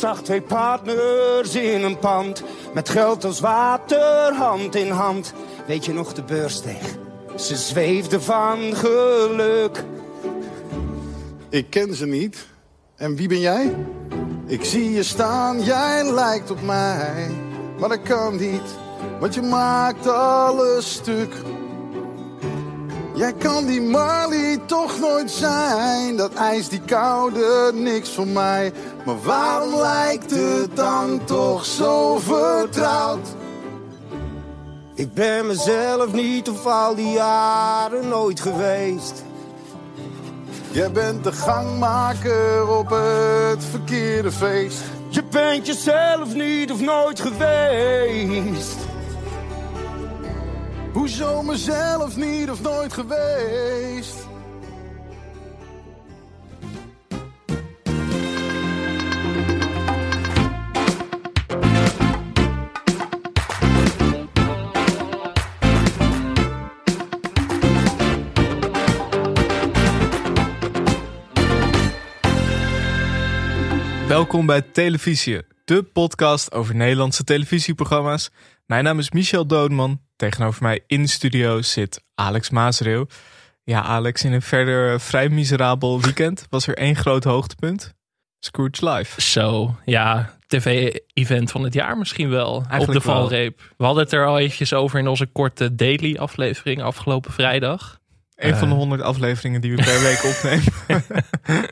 zag twee partners in een pand. Met geld als water, hand in hand. Weet je nog de beurssteeg? Ze zweefde van geluk. Ik ken ze niet. En wie ben jij? Ik zie je staan, jij lijkt op mij. Maar dat kan niet, want je maakt alles stuk. Jij kan die Marley toch nooit zijn. Dat ijs, die koude, niks voor mij. Maar waarom lijkt het dan toch zo vertrouwd? Ik ben mezelf niet of al die jaren nooit geweest. Jij bent de gangmaker op het verkeerde feest. Je bent jezelf niet of nooit geweest. Hoezo mezelf niet of nooit geweest? Welkom bij Televisie, de podcast over Nederlandse televisieprogramma's. Mijn naam is Michel Doodman. Tegenover mij in de studio zit Alex Maasreeuw. Ja, Alex, in een verder eh, vrij miserabel weekend was er één groot hoogtepunt. Scrooge Live. Zo, ja, tv-event van het jaar misschien wel. op de wel. valreep. We hadden het er al eventjes over in onze korte daily aflevering afgelopen vrijdag. Een van de Eh. honderd afleveringen die we per week opnemen.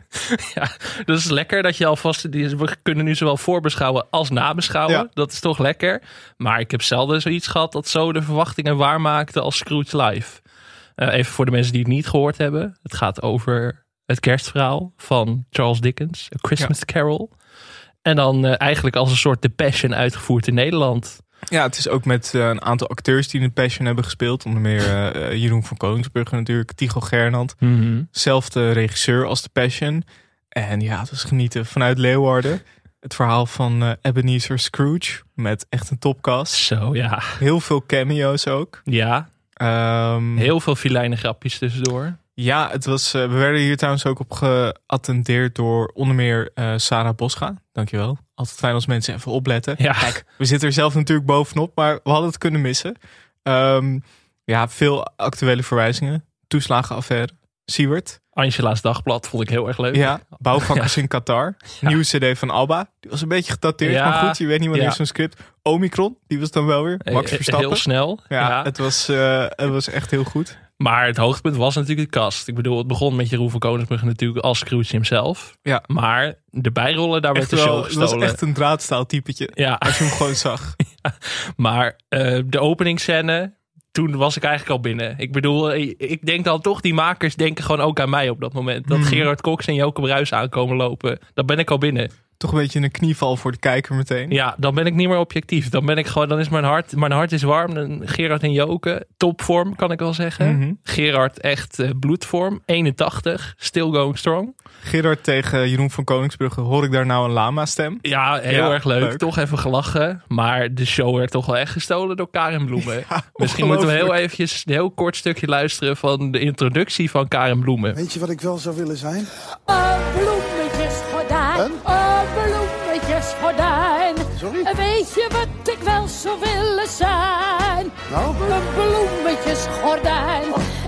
Ja, dat is lekker dat je alvast... We kunnen nu zowel voorbeschouwen als nabeschouwen. Ja. Dat is toch lekker. Maar ik heb zelden zoiets gehad dat zo de verwachtingen waarmaakte als Scrooge Live. Eh, even voor de mensen die het niet gehoord hebben. Het gaat over het kerstverhaal van Charles Dickens. A Christmas Carol. En dan eh, eigenlijk als een soort The Passion uitgevoerd in Nederland. Ja, het is ook met eh, een aantal acteurs die in de Passion hebben gespeeld. Onder meer eh, eh, Jeroen van Koningsbrugge natuurlijk, Tycho Gernand. Zelfde regisseur als de Passion. En ja, het was genieten vanuit Leeuwarden. Het verhaal van Ebenezer Scrooge met echt een topcast. Zo, ja. Heel veel cameo's ook. Ja, Ehm, heel veel filijne grapjes tussendoor. Ja, het was, eh, we werden hier trouwens ook op geattendeerd door onder meer eh, Sarah Bosga. Dankjewel. Altijd fijn als mensen even opletten. Ja. Kijk, we zitten er zelf natuurlijk bovenop, maar we hadden het kunnen missen. Ehm, ja, veel actuele verwijzingen. Toeslagenaffaire. Siewert. Angela's Dagblad vond ik heel erg leuk. Ja, bouwvakkers in Qatar. Nieuwe cd van Alba. Die was een beetje gedateerd, Ja. maar goed, je weet niet wanneer Ja. zo'n script. Omicron, die was dan wel weer. Max Eh, Verstappen. Heel snel. ja, Ja. Het, was, het was echt heel goed. Maar het hoogtepunt was natuurlijk de kast. Ik bedoel, het begon met Jeroen van Koningsbrugge natuurlijk als Scrooge hemzelf. Ja. Maar de bijrollen, daar werd de wel, show het was gestolen. echt een draadstaaltypetje. Ja, Als je hem gewoon zag. maar eh, de openingsscène, toen was ik eigenlijk al binnen. Ik bedoel, eh, ik denk dan toch, die makers denken gewoon ook aan mij op dat moment. Dat Mhm. Gerard Cox en Joke Bruis aankomen lopen. Dan ben ik al binnen. Toch een beetje een knieval voor de kijker meteen. Ja, dan ben ik niet meer objectief. Dan ben ik gewoon, dan is mijn hart, mijn hart is warm. Dan Gerard en Joke, topvorm kan ik wel zeggen. Mhm. Gerard echt eh, bloedvorm, 81, still going strong. Gerard tegen Jeroen van Koningsbrugge. Hoor ik daar nou een lama-stem? Ja, heel Ja, erg leuk. leuk. Toch even gelachen. Maar de show werd toch wel echt gestolen door Karin Bloemen. Misschien moeten we heel eventjes een heel kort stukje luisteren van de introductie van Karin Bloemen. Weet je wat ik wel zou willen zijn? Een? een bloemetjesgordijn. Sorry? Weet je wat ik wel zou willen zijn? Nou? Een bloemetjesgordijn.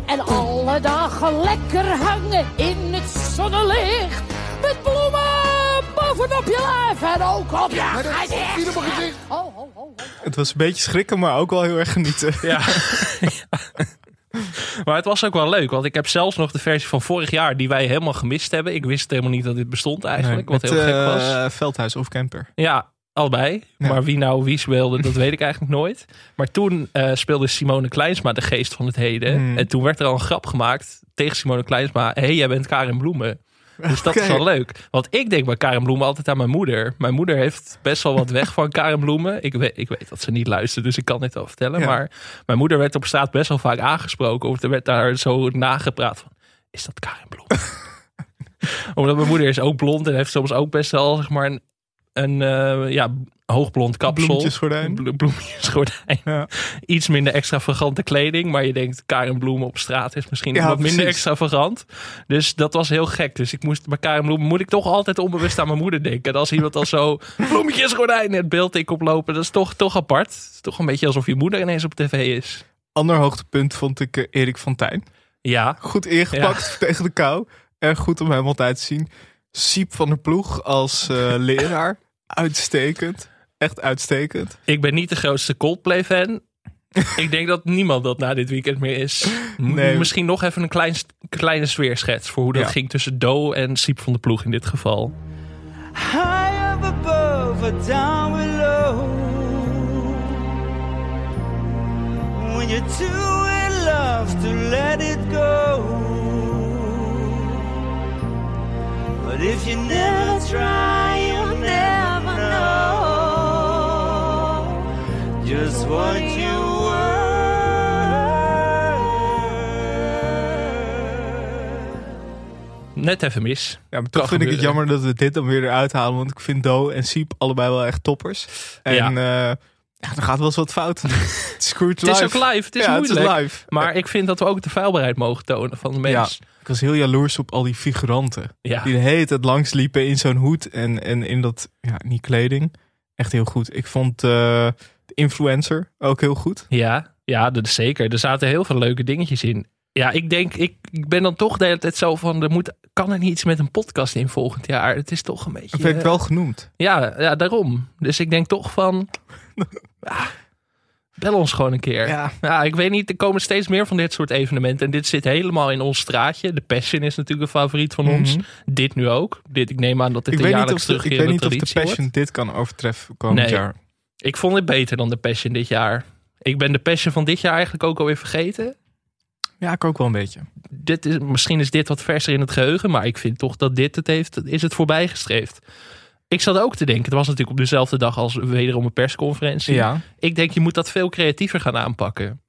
En alle dagen lekker hangen in het zonnelicht. Met bloemen bovenop je lijf en ook op je gezicht. op. Het was een beetje schrikken, maar ook wel heel erg genieten. Ja. maar het was ook wel leuk, want ik heb zelfs nog de versie van vorig jaar die wij helemaal gemist hebben. Ik wist helemaal niet dat dit bestond eigenlijk, Nee, wat met, heel gek was. eh, Veldhuis of Camper. Ja, allebei. Ja. Maar wie nou wie speelde, dat weet ik eigenlijk nooit. Maar toen eh, speelde Simone Kleinsma de geest van het heden. Hmm. En toen werd er al een grap gemaakt tegen Simone Kleinsma. Hé, hey, jij bent Karin Bloemen. Dus dat is wel leuk. Want ik denk bij Karin Bloemen altijd aan mijn moeder. Mijn moeder heeft best wel wat weg van Karin Bloemen. Ik weet, ik weet dat ze niet luistert, dus ik kan dit wel vertellen. Ja. Maar mijn moeder werd op straat best wel vaak aangesproken. Of er werd daar zo nagepraat van, is dat Karin Bloemen? Omdat mijn moeder is ook blond en heeft soms ook best wel zeg maar een, een eh, ja, hoogblond kapsel. Bloemetjesgordijn. Blo- bloemetjesgordijn. Ja. Iets minder extravagante kleding. Maar je denkt, Karen Bloemen op straat is misschien Ja, wat minder extravagant. Dus dat was heel gek. Dus ik moest bij Karen Bloemen moet ik toch altijd onbewust aan mijn moeder denken. En als iemand al zo bloemetjesgordijn in het beeld ik oplopen, dat is toch, toch apart. Het is toch een beetje alsof je moeder ineens op tv is. Ander hoogtepunt vond ik eh, Erik van Tijn. Ja, Goed ingepakt tegen de kou. Erg goed om hem altijd te zien. Siep van der Ploeg als eh, leraar. Uitstekend. Echt uitstekend. ik ben niet de grootste Coldplay-fan. ik denk dat niemand dat na dit weekend meer is. M- Nee. Misschien nog even een klein, kleine sfeerschets voor hoe dat Ja. ging tussen Do en Siep van de Ploeg in dit geval. High up above or down below. When you're too in love to let it go. But if you never try, just what you were. Net even mis. Ja, maar toch vind ik het jammer dat we dit dan weer eruit halen. Want ik vind Do en Siep allebei wel echt toppers. En Ja. ja er gaat wel eens wat fout. het Het is live. ook live, het is ja, moeilijk. Het is live. Maar ik vind dat we ook de vuilbaarheid mogen tonen van de mens. Ik was heel jaloers op al die figuranten. Ja. Die de hele tijd langs liepen in zo'n hoed en, en in dat, ja, niet kleding. Echt heel goed. Ik vond eh, de influencer ook heel goed. Ja, ja, dat is zeker. Er zaten heel veel leuke dingetjes in. Ja, ik denk, ik, ik ben dan toch de hele tijd zo van, er moet, kan er niet iets met een podcast in volgend jaar? Het is toch een beetje... Dat werd eh, wel genoemd. ja, ja, daarom. Dus ik denk toch van, ah, bel ons gewoon een keer. Ja. Ja, ik weet niet, er komen steeds meer van dit soort evenementen. En dit zit helemaal in ons straatje. De Passion is natuurlijk een favoriet van ons. Mhm. Dit nu ook. Dit, ik neem aan dat dit Ik een jaarlijks of de, ik weet terugkerende niet of de Passion wordt. dit kan overtreffen komend Nee. jaar. Ik vond het beter dan de Passion dit jaar. Ik ben de Passion van dit jaar eigenlijk ook alweer vergeten. Ja, ik ook wel een beetje. Dit is, misschien is dit wat verser in het geheugen, maar ik vind toch dat dit het heeft, is het voorbijgestreefd. Ik zat ook te denken, het was natuurlijk op dezelfde dag als wederom een persconferentie. Ja, Ik denk, je moet dat veel creatiever gaan aanpakken.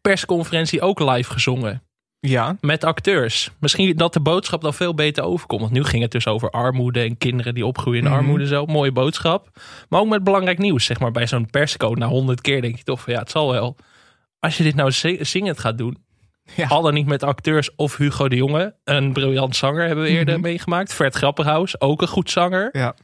Persconferentie ook live gezongen. ja. Met acteurs. Misschien dat de boodschap dan veel beter overkomt. Want nu ging het dus over armoede en kinderen die opgroeien in Mhm. armoede. Zo, mooie boodschap. Maar ook met belangrijk nieuws. Zeg maar bij zo'n persco na honderd keer denk je toch van ja, het zal wel. Als je dit nou zi- zingend gaat doen. Ja. Al dan niet met acteurs of Hugo de Jonge. Een briljant zanger hebben we eerder Mhm. meegemaakt. Vert Grapperhaus, ook een goed zanger. Ja.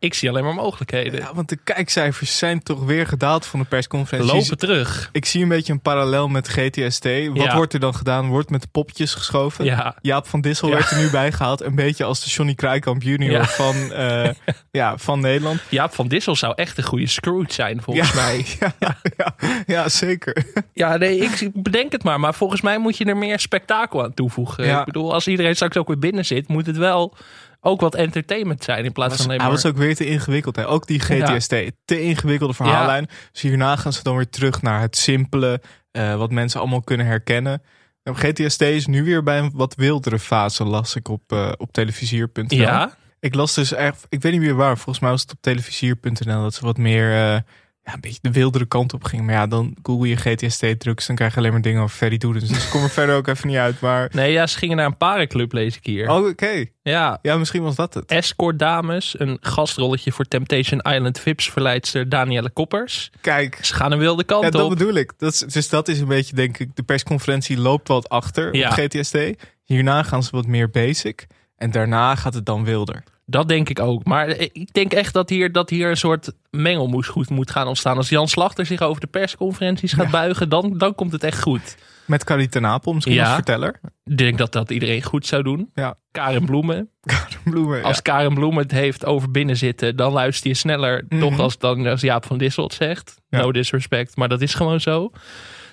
Ik zie alleen maar mogelijkheden. ja, want de kijkcijfers zijn toch weer gedaald van de persconferentie. Lopen terug. Ik zie een beetje een parallel met GTST. Wat Ja. wordt er dan gedaan? Wordt met de popjes geschoven. Ja. Jaap van Dissel Ja. werd er nu bij gehaald. Een beetje als de Johnny Krijkamp junior van, eh, ja, van Nederland. Jaap van Dissel zou echt een goede Scrooge zijn volgens mij. Ja, ja, zeker. Ja, nee, ik bedenk het maar. Maar volgens mij moet je er meer spektakel aan toevoegen. Ik bedoel, als iedereen straks ook weer binnen zit, moet het wel ook wat entertainment zijn. In plaats Was, van alleen hij maar... was ook weer te ingewikkeld. Hè? Ook die GTST. Te ingewikkelde verhaallijn. Dus hierna gaan ze dan weer terug naar het simpele. eh, wat mensen allemaal kunnen herkennen. En GTST is nu weer bij een wat wildere fase. Las ik op, eh op televisier.nl. Ja, Ik las dus echt, ik weet niet meer waar, volgens mij was het op televisier.nl dat ze wat meer, eh, ja, een beetje de wildere kant op ging. Maar ja, dan google je GTST drugs, dan krijg je alleen maar dingen over Ferry Doedens. Dus ik kom er verder ook even niet uit, maar... nee, ja, ze gingen naar een parenclub, lees ik hier. Oh, oké. Ja, Ja, misschien was dat het. escort dames, een gastrolletje voor Temptation Island Vips verleidster Danielle Koppers. Kijk, Ze gaan een wilde kant ja, dat op. bedoel ik. Dat is, dus dat is een beetje, denk ik, de persconferentie loopt wat achter Ja. op GTST. Hierna gaan ze wat meer basic. En daarna gaat het dan wilder. Dat denk ik ook. Maar ik denk echt dat hier, dat hier een soort mengelmoes goed moet gaan ontstaan. Als Jan Slachter zich over de persconferenties gaat buigen, dan, dan komt het echt goed. Met Carrie ten Apel misschien Ja. als verteller. Ik denk dat dat iedereen goed zou doen. Ja. Karen Bloemen. Bloemen, Als ja. Karen Bloemen het heeft over binnenzitten, dan luister je sneller Mhm. toch als, dan als Jaap van Dissel het zegt. No disrespect, maar dat is gewoon zo.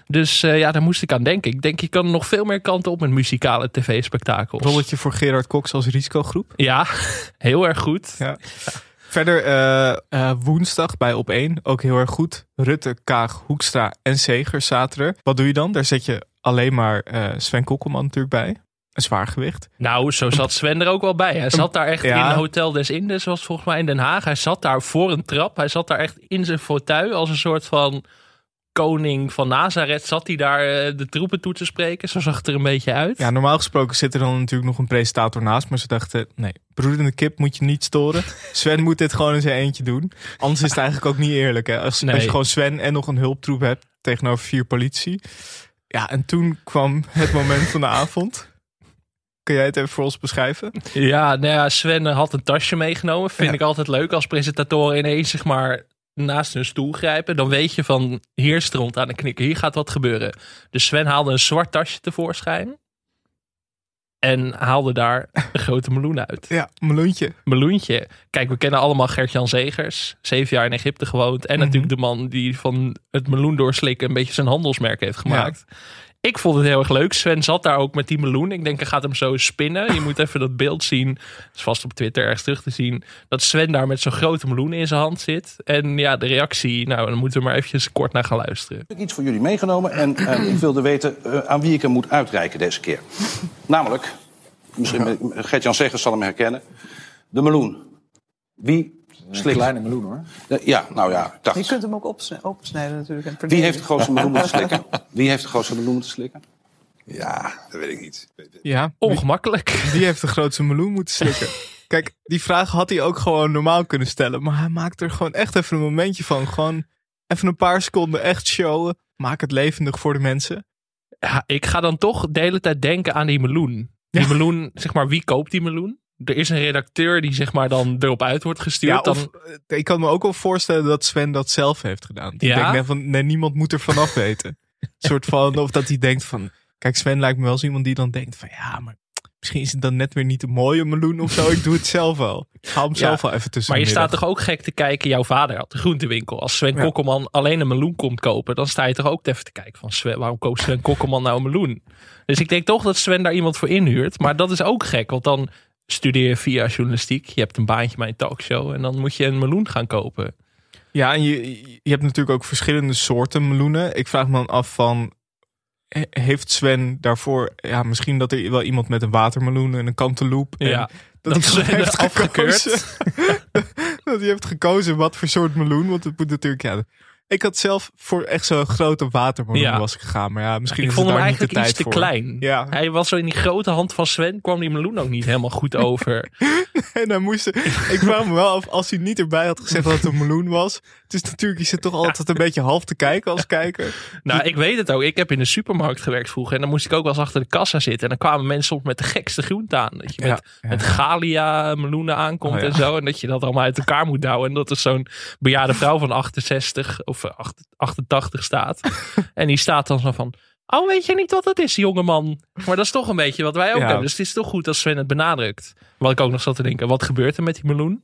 Dus eh, ja, daar moest ik aan denken. Ik denk, je kan nog veel meer kanten op met muzikale tv-spektakels. Rolletje voor Gerard Cox als risicogroep. Ja, heel erg goed. Ja. Verder eh, eh, woensdag bij Op 1 ook heel erg goed. Rutte, Kaag, Hoekstra en Segers zaten er. Wat doe je dan? Daar zet je alleen maar Sven Kokkelman natuurlijk bij. Een zwaargewicht. Nou, zo zat Sven er ook wel bij. Hij zat daar echt Ja. in Hotel des Indes, zoals volgens mij in Den Haag. Hij zat daar voor een trap. Hij zat daar echt in zijn fauteuil als een soort van koning van Nazareth zat hij daar eh, de troepen toe te spreken. Zo zag het er een beetje uit. Ja, normaal gesproken zit er dan natuurlijk nog een presentator naast. Maar ze dachten, nee, broedende kip moet je niet storen. Sven moet dit gewoon in zijn eentje doen. Anders is het eigenlijk ook niet eerlijk. Hè? Als, Nee. als je gewoon Sven en nog een hulptroep hebt tegenover vier politie. Ja, en toen kwam het moment van de avond. Kun jij het even voor ons beschrijven? Ja, nou ja, Sven had een tasje meegenomen. Vind Ja. ik altijd leuk als presentatoren ineens zeg maar naast hun stoel grijpen. Dan weet je van hier stront aan de knikken. Hier gaat wat gebeuren. Dus Sven haalde een zwart tasje tevoorschijn. En haalde daar een grote meloen uit. Ja, meloentje. Meloentje. Kijk, we kennen allemaal Gert-Jan Zegers. Zeven jaar in Egypte gewoond. En Mhm. natuurlijk de man die van het meloen doorslikken een beetje zijn handelsmerk heeft gemaakt. Ik vond het heel erg leuk. Sven zat daar ook met die meloen. Ik denk, hij gaat hem zo spinnen. Je moet even dat beeld zien. Dat is vast op Twitter ergens terug te zien. Dat Sven daar met zo'n grote meloen in zijn hand zit. En ja, de reactie. Nou, dan moeten we maar eventjes kort naar gaan luisteren. heb ik iets voor jullie meegenomen en eh, ik wilde weten eh, aan wie ik hem moet uitreiken deze keer. Namelijk, misschien Gert-Jan Zeggers zal hem herkennen, de meloen. Wie Kleine meloen hoor. Ja, nou ja, ik dacht... Je kunt hem ook opensnijden natuurlijk. En Wie heeft de grootste meloen moeten slikken? Wie heeft de grootste meloen moeten slikken? Ja, dat weet ik niet. Ja, Ongemakkelijk. wie heeft de grootste meloen moeten slikken? Kijk, die vraag had hij ook gewoon normaal kunnen stellen. Maar hij maakt er gewoon echt even een momentje van. Gewoon even een paar seconden echt showen. Maak het levendig voor de mensen. Ja, ik ga dan toch de hele tijd denken aan die meloen. Die Ja. meloen, zeg maar, wie koopt die meloen? Er is een redacteur die zeg maar dan erop uit wordt gestuurd. Ja, dan, of, eh, ik kan me ook wel voorstellen dat Sven dat zelf heeft gedaan. Ik Ja? denk net van, nee, niemand moet er vanaf weten. Een soort van, of dat hij denkt van, kijk Sven lijkt me wel zo iemand die dan denkt van, ja, maar misschien is het dan net weer niet een mooie meloen of zo. Ik doe het zelf wel. Ik haal hem Ja, zelf wel even tussen maar je staat toch ook gek te kijken. Jouw vader had de groentewinkel. Als Sven Ja. Kokkelman alleen een meloen komt kopen, dan sta je toch ook even te kijken van Sven, waarom koopt Sven Kokkelman nou een meloen? Dus ik denk toch dat Sven daar iemand voor inhuurt. Maar dat is ook gek, want dan studeer via journalistiek. Je hebt een baantje bij een talkshow en dan moet je een meloen gaan kopen. Ja, en je, je hebt natuurlijk ook verschillende soorten meloenen. Ik vraag me dan af van, he- heeft Sven daarvoor, ja, misschien dat er wel iemand met een watermeloen en een kanteloep. En Ja, dat, dat hij heeft afgekeurd. dat hij heeft gekozen wat voor soort meloen. Want het moet natuurlijk, ja. Ik had zelf voor echt zo'n grote watermeloen Ja. was ik gegaan. Maar ja, misschien ik is vond het hem daar niet de eigenlijk iets tijd te voor. klein. Ja. Hij was zo in die grote hand van Sven, kwam die meloen ook niet helemaal goed over. En dan moest ik vraag me wel af, als hij niet erbij had gezegd dat het een meloen was. Het is natuurlijk, je zit toch altijd een beetje half te kijken als kijker. Nou, ik weet het ook. Ik heb in de supermarkt gewerkt vroeger. En dan moest ik ook wel eens achter de kassa zitten. En dan kwamen mensen soms met de gekste groenten aan. Dat je met, Ja, met Galia meloenen aankomt Oh, en zo. En dat je dat allemaal uit elkaar moet douwen. En dat er zo'n bejaarde vrouw van 68 of eh, acht- 88 staat. en die staat dan zo van... Oh, weet je niet wat dat is, jongeman? Maar dat is toch een beetje wat wij ook Ja. hebben. Dus het is toch goed als Sven het benadrukt. Wat ik ook nog zat te denken. Wat gebeurt er met die meloen?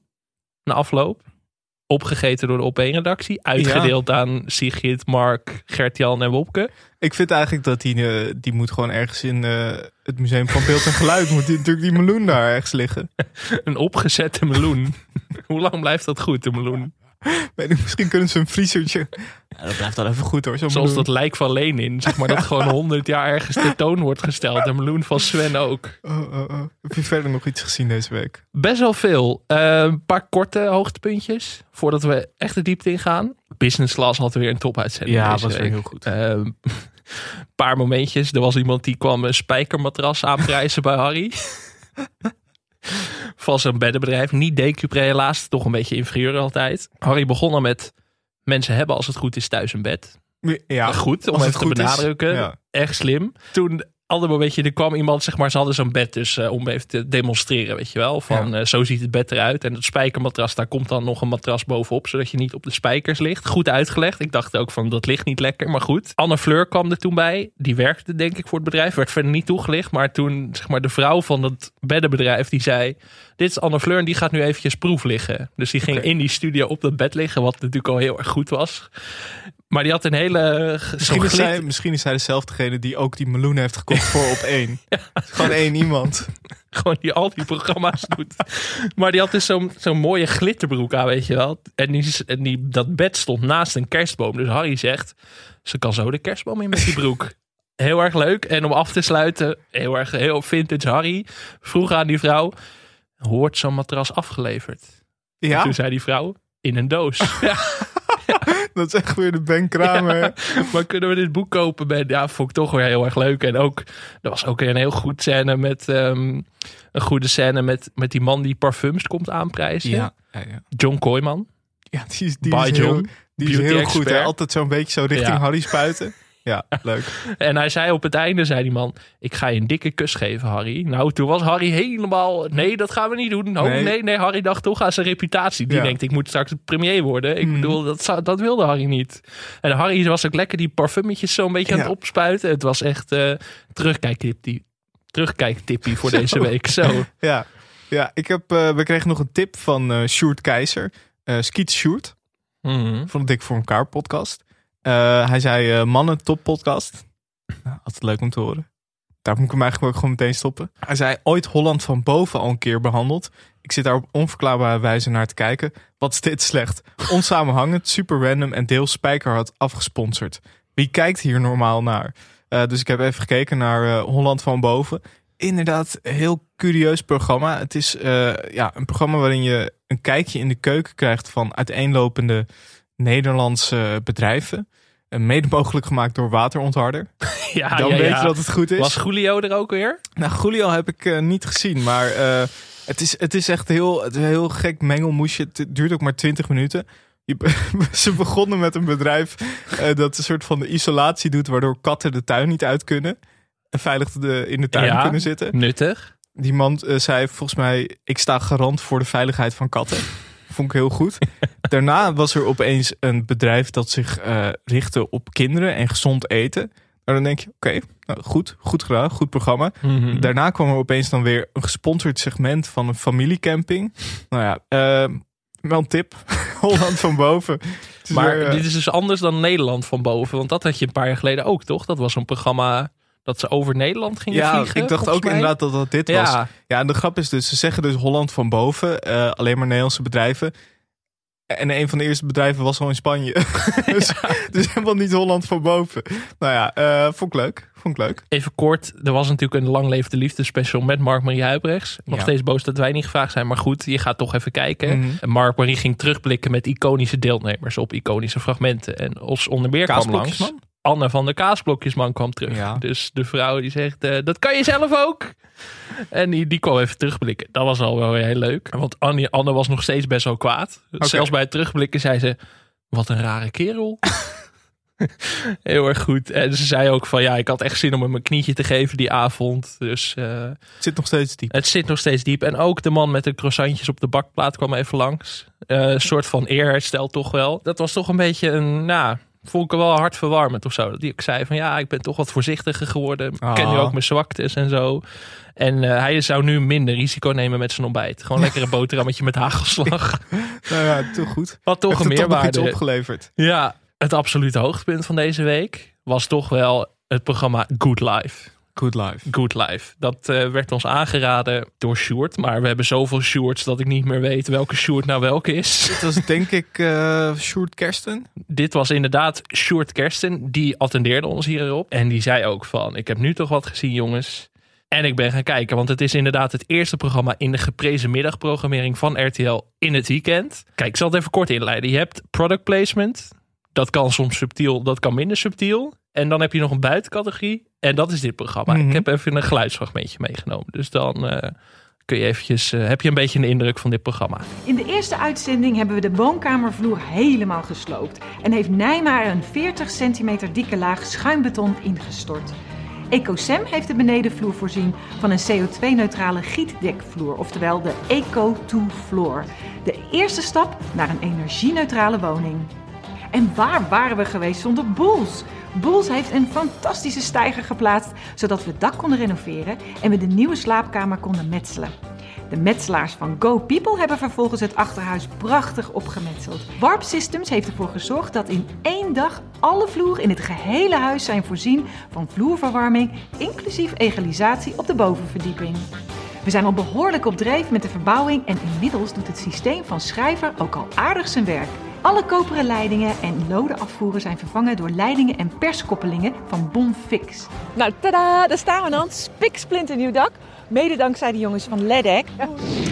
Na afloop? Opgegeten door de Op1-redactie. Uitgedeeld aan Sigrid, Mark, Gert-Jan en Wopke. Ik vind eigenlijk dat die, eh, die moet gewoon ergens in eh, het Museum van Beeld en Geluid. moet die natuurlijk die meloen daar ergens liggen. Een opgezette meloen. Hoe lang blijft dat goed, de meloen? Weet ik, misschien kunnen ze een vriezertje. Ja, dat blijft wel even goed hoor. Zo'n Zoals meloen. dat lijk van Lenin. Zeg maar dat gewoon honderd jaar ergens tentoon wordt gesteld. De meloen van Sven ook. Oh, oh, oh. Heb je verder nog iets gezien deze week? Best wel veel. Eh, een paar korte hoogtepuntjes. Voordat we echt de diepte ingaan. Business Class had weer een topuitzending Ja, deze was weer week. heel goed. Eh, Een paar momentjes. Er was iemand die kwam een spijkermatras aanprijzen bij Harry. Van zijn beddenbedrijf. Niet Decupre helaas. Toch een beetje inferieur altijd. Harry begon al met... Mensen hebben als het goed is thuis een bed. Ja, goed om het even te is. benadrukken. Ja. Echt slim. Toen ander momentje, er kwam iemand, zeg maar, ze hadden zo'n bed dus eh, om even te demonstreren, weet je wel. Van eh, zo ziet het bed eruit. En het spijkermatras, daar komt dan nog een matras bovenop, zodat je niet op de spijkers ligt. Goed uitgelegd. Ik dacht ook van, dat ligt niet lekker, maar goed. Anne Fleur kwam er toen bij. Die werkte denk ik voor het bedrijf. Werd verder niet toegelicht. Maar toen, zeg maar, de vrouw van het beddenbedrijf, die zei... Dit is Anne Fleur en die gaat nu eventjes proef liggen. Dus die ging in die studio op dat bed liggen, wat natuurlijk al heel erg goed was. Maar die had een hele... eh, Misschien is, zij, glit- misschien is zij dezelfdegene die ook die meloen heeft gekocht voor op één. Gewoon één iemand. Gewoon die al die programma's doet. Maar die had dus zo'n zo'n mooie glitterbroek aan, weet je wel. En, die, en die, dat bed stond naast een kerstboom. Dus Harry zegt, ze kan zo de kerstboom in met die broek. Heel erg leuk. En om af te sluiten, heel erg heel vintage Harry. Vroeg aan die vrouw, hoort zo'n matras afgeleverd? En Ja, toen zei die vrouw, in een doos. ja. Dat is echt weer de Ben Kramer. Ja, maar kunnen we dit boek kopen? Ben? Ja, vond ik toch weer heel erg leuk. En ook, er was ook weer een heel goed scène met... ehm, een goede scène met, met die man die parfums komt aanprijzen. Ja. John Kooijman. Ja, die is, die By is heel, die is heel goed. Hè? Altijd zo'n beetje zo richting. Harry spuiten. Ja, leuk. En hij zei op het einde, zei die man, ik ga je een dikke kus geven, Harry. Nou, toen was Harry helemaal, nee, dat gaan we niet doen. Oh, Nee. nee, nee, Harry dacht toch aan zijn reputatie. Die Ja. denkt, ik moet straks premier worden. Ik Mhm. bedoel, dat, dat wilde Harry niet. En Harry was ook lekker die parfummetjes zo'n beetje aan het opspuiten. Het was echt eh terugkijktippie. Terugkijktippie voor deze week. Zo. Ja, ja ik heb, eh, we kregen nog een tip van eh Sjoerd Keizer. eh Skiet Sjoerd Mhm. van de Dik voor elkaar podcast. Eh, hij zei eh, mannen top podcast. Nou, altijd leuk om te horen. Daar moet ik hem eigenlijk ook gewoon meteen stoppen. Hij zei ooit Holland van boven al een keer behandeld. Ik zit daar op onverklaarbare wijze naar te kijken. Wat is dit slecht? Onsamenhangend, super random en deels spijkerhard afgesponsord. Wie kijkt hier normaal naar? Eh, dus ik heb even gekeken naar Holland van boven. Inderdaad, heel curieus programma. Het is ja, een programma waarin je een kijkje in de keuken krijgt van uiteenlopende Nederlandse bedrijven. Eh, Mede mogelijk gemaakt door Waterontharder. Ja, Dan ja, weet ja. je dat het goed is. Was Julio er ook weer? Nou, Julio heb ik eh, niet gezien, maar eh, het, is, het is echt heel, het is heel gek mengelmoesje. Het duurt ook maar 20 minuten. Je- ze begonnen met een bedrijf dat een soort van de isolatie doet, waardoor katten de tuin niet uit kunnen. En veilig de, in de tuin Ja. kunnen zitten. Nuttig. Die man zei volgens mij, ik sta garant voor de veiligheid van katten. Vond ik heel goed. Daarna was er opeens een bedrijf dat zich eh, richtte op kinderen en gezond eten. Nou, dan denk je, oké, nou, goed, goed gedaan, goed programma. Mhm. Daarna kwam er opeens dan weer een gesponsord segment van een familiecamping. Nou ja, eh, wel een tip. Holland van boven. Maar weer, eh, dit is dus anders dan Nederland van boven. Want dat had je een paar jaar geleden ook, toch? Dat was een programma dat ze over Nederland gingen ja, vliegen. ik dacht ook mij. inderdaad dat dat dit was. Ja, en de grap is dus, ze zeggen dus Holland van boven, eh, alleen maar Nederlandse bedrijven. En een van de eerste bedrijven was al in Spanje. dus, dus helemaal niet Holland van boven. Nou ja, eh, vond ik leuk. Vond ik leuk. even kort. Er was natuurlijk een Lang Leefde Liefde special met Mark-Marie Huibrechts. Nog Ja. steeds boos dat wij niet gevraagd zijn. Maar goed, je gaat toch even kijken. En Mark-Marie ging terugblikken met iconische deelnemers op iconische fragmenten. En Os onder meer kwam langs. Anne van de Kaasblokjesman kwam terug. Ja. Dus de vrouw die zegt, eh, dat kan je zelf ook. En die, die kwam even terugblikken. Dat was al wel weer heel leuk. Want Anne, Anne was nog steeds best wel kwaad. Zelfs bij het terugblikken zei ze, wat een rare kerel. heel erg goed. En ze zei ook van, ja, ik had echt zin om hem een knietje te geven die avond. Dus eh, Het zit nog steeds diep. het zit nog steeds diep. En ook de man met de croissantjes op de bakplaat kwam even langs. Eh, een soort van eerherstel toch wel. Dat was toch een beetje een, nou, vond ik wel hartverwarmend of zo. Dat die ook zei van, ja, ik ben toch wat voorzichtiger geworden. Ik ken nu Ah. ook mijn zwaktes en zo. En eh, hij zou nu minder risico nemen met zijn ontbijt. Gewoon lekker een boterhammetje met hagelslag. Nou ja, toch goed. Wat toch Heeft een het toch meerwaarde. opgeleverd. Ja, het absolute hoogtepunt van deze week was toch wel het programma Good Life. Good life. Good Life. Dat eh, werd ons aangeraden door Sjoerd. Maar we hebben zoveel Sjoerds dat ik niet meer weet welke Sjoerd nou welke is. Dit was denk ik eh Sjoerd Kersten. Dit was inderdaad Sjoerd Kersten. Die attendeerde ons hierop. En die zei ook van, ik heb nu toch wat gezien jongens. En ik ben gaan kijken, want het is inderdaad het eerste programma in de geprezen middagprogrammering van RTL in het weekend. Kijk, ik zal het even kort inleiden. Je hebt product placement. Dat kan soms subtiel, dat kan minder subtiel. En dan heb je nog een buitencategorie. En dat is dit programma. Mhm. Ik heb even een geluidsfragmentje meegenomen. Dus dan eh, kun je eventjes, eh, heb je een beetje een indruk van dit programma. In de eerste uitzending hebben we de woonkamervloer helemaal gesloopt en heeft Nijma er een 40 centimeter dikke laag schuimbeton ingestort. Ecosem heeft de benedenvloer voorzien van een CO2-neutrale gietdekvloer, oftewel de Eco2-floor. De eerste stap naar een energie-neutrale woning. En waar waren we geweest zonder Boels? Boels heeft een fantastische steiger geplaatst, zodat we het dak konden renoveren en we de nieuwe slaapkamer konden metselen. De metselaars van Go People hebben vervolgens het achterhuis prachtig opgemetseld. Warp Systems heeft ervoor gezorgd dat in één dag alle vloeren in het gehele huis zijn voorzien van vloerverwarming, inclusief egalisatie op de bovenverdieping. We zijn al behoorlijk op dreef met de verbouwing en inmiddels doet het systeem van Schrijver ook al aardig zijn werk. Alle koperen leidingen en lode afvoeren zijn vervangen door leidingen en perskoppelingen van Bonfix. Nou, tada, daar staan we dan. Spiksplinternieuw dak. Mede dankzij de jongens van Ledek.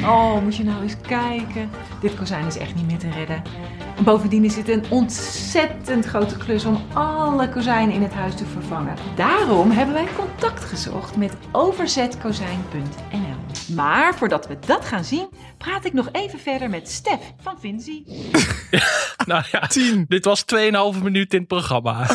Oh, moet je nou eens kijken. Dit kozijn is echt niet meer te redden. En bovendien is het een ontzettend grote klus om alle kozijnen in het huis te vervangen. Daarom hebben wij contact gezocht met overzetkozijn.nl. Maar voordat we dat gaan zien, praat ik nog even verder met Stef van Vinzi. Nou ja, dit was 2,5 minuut in het programma.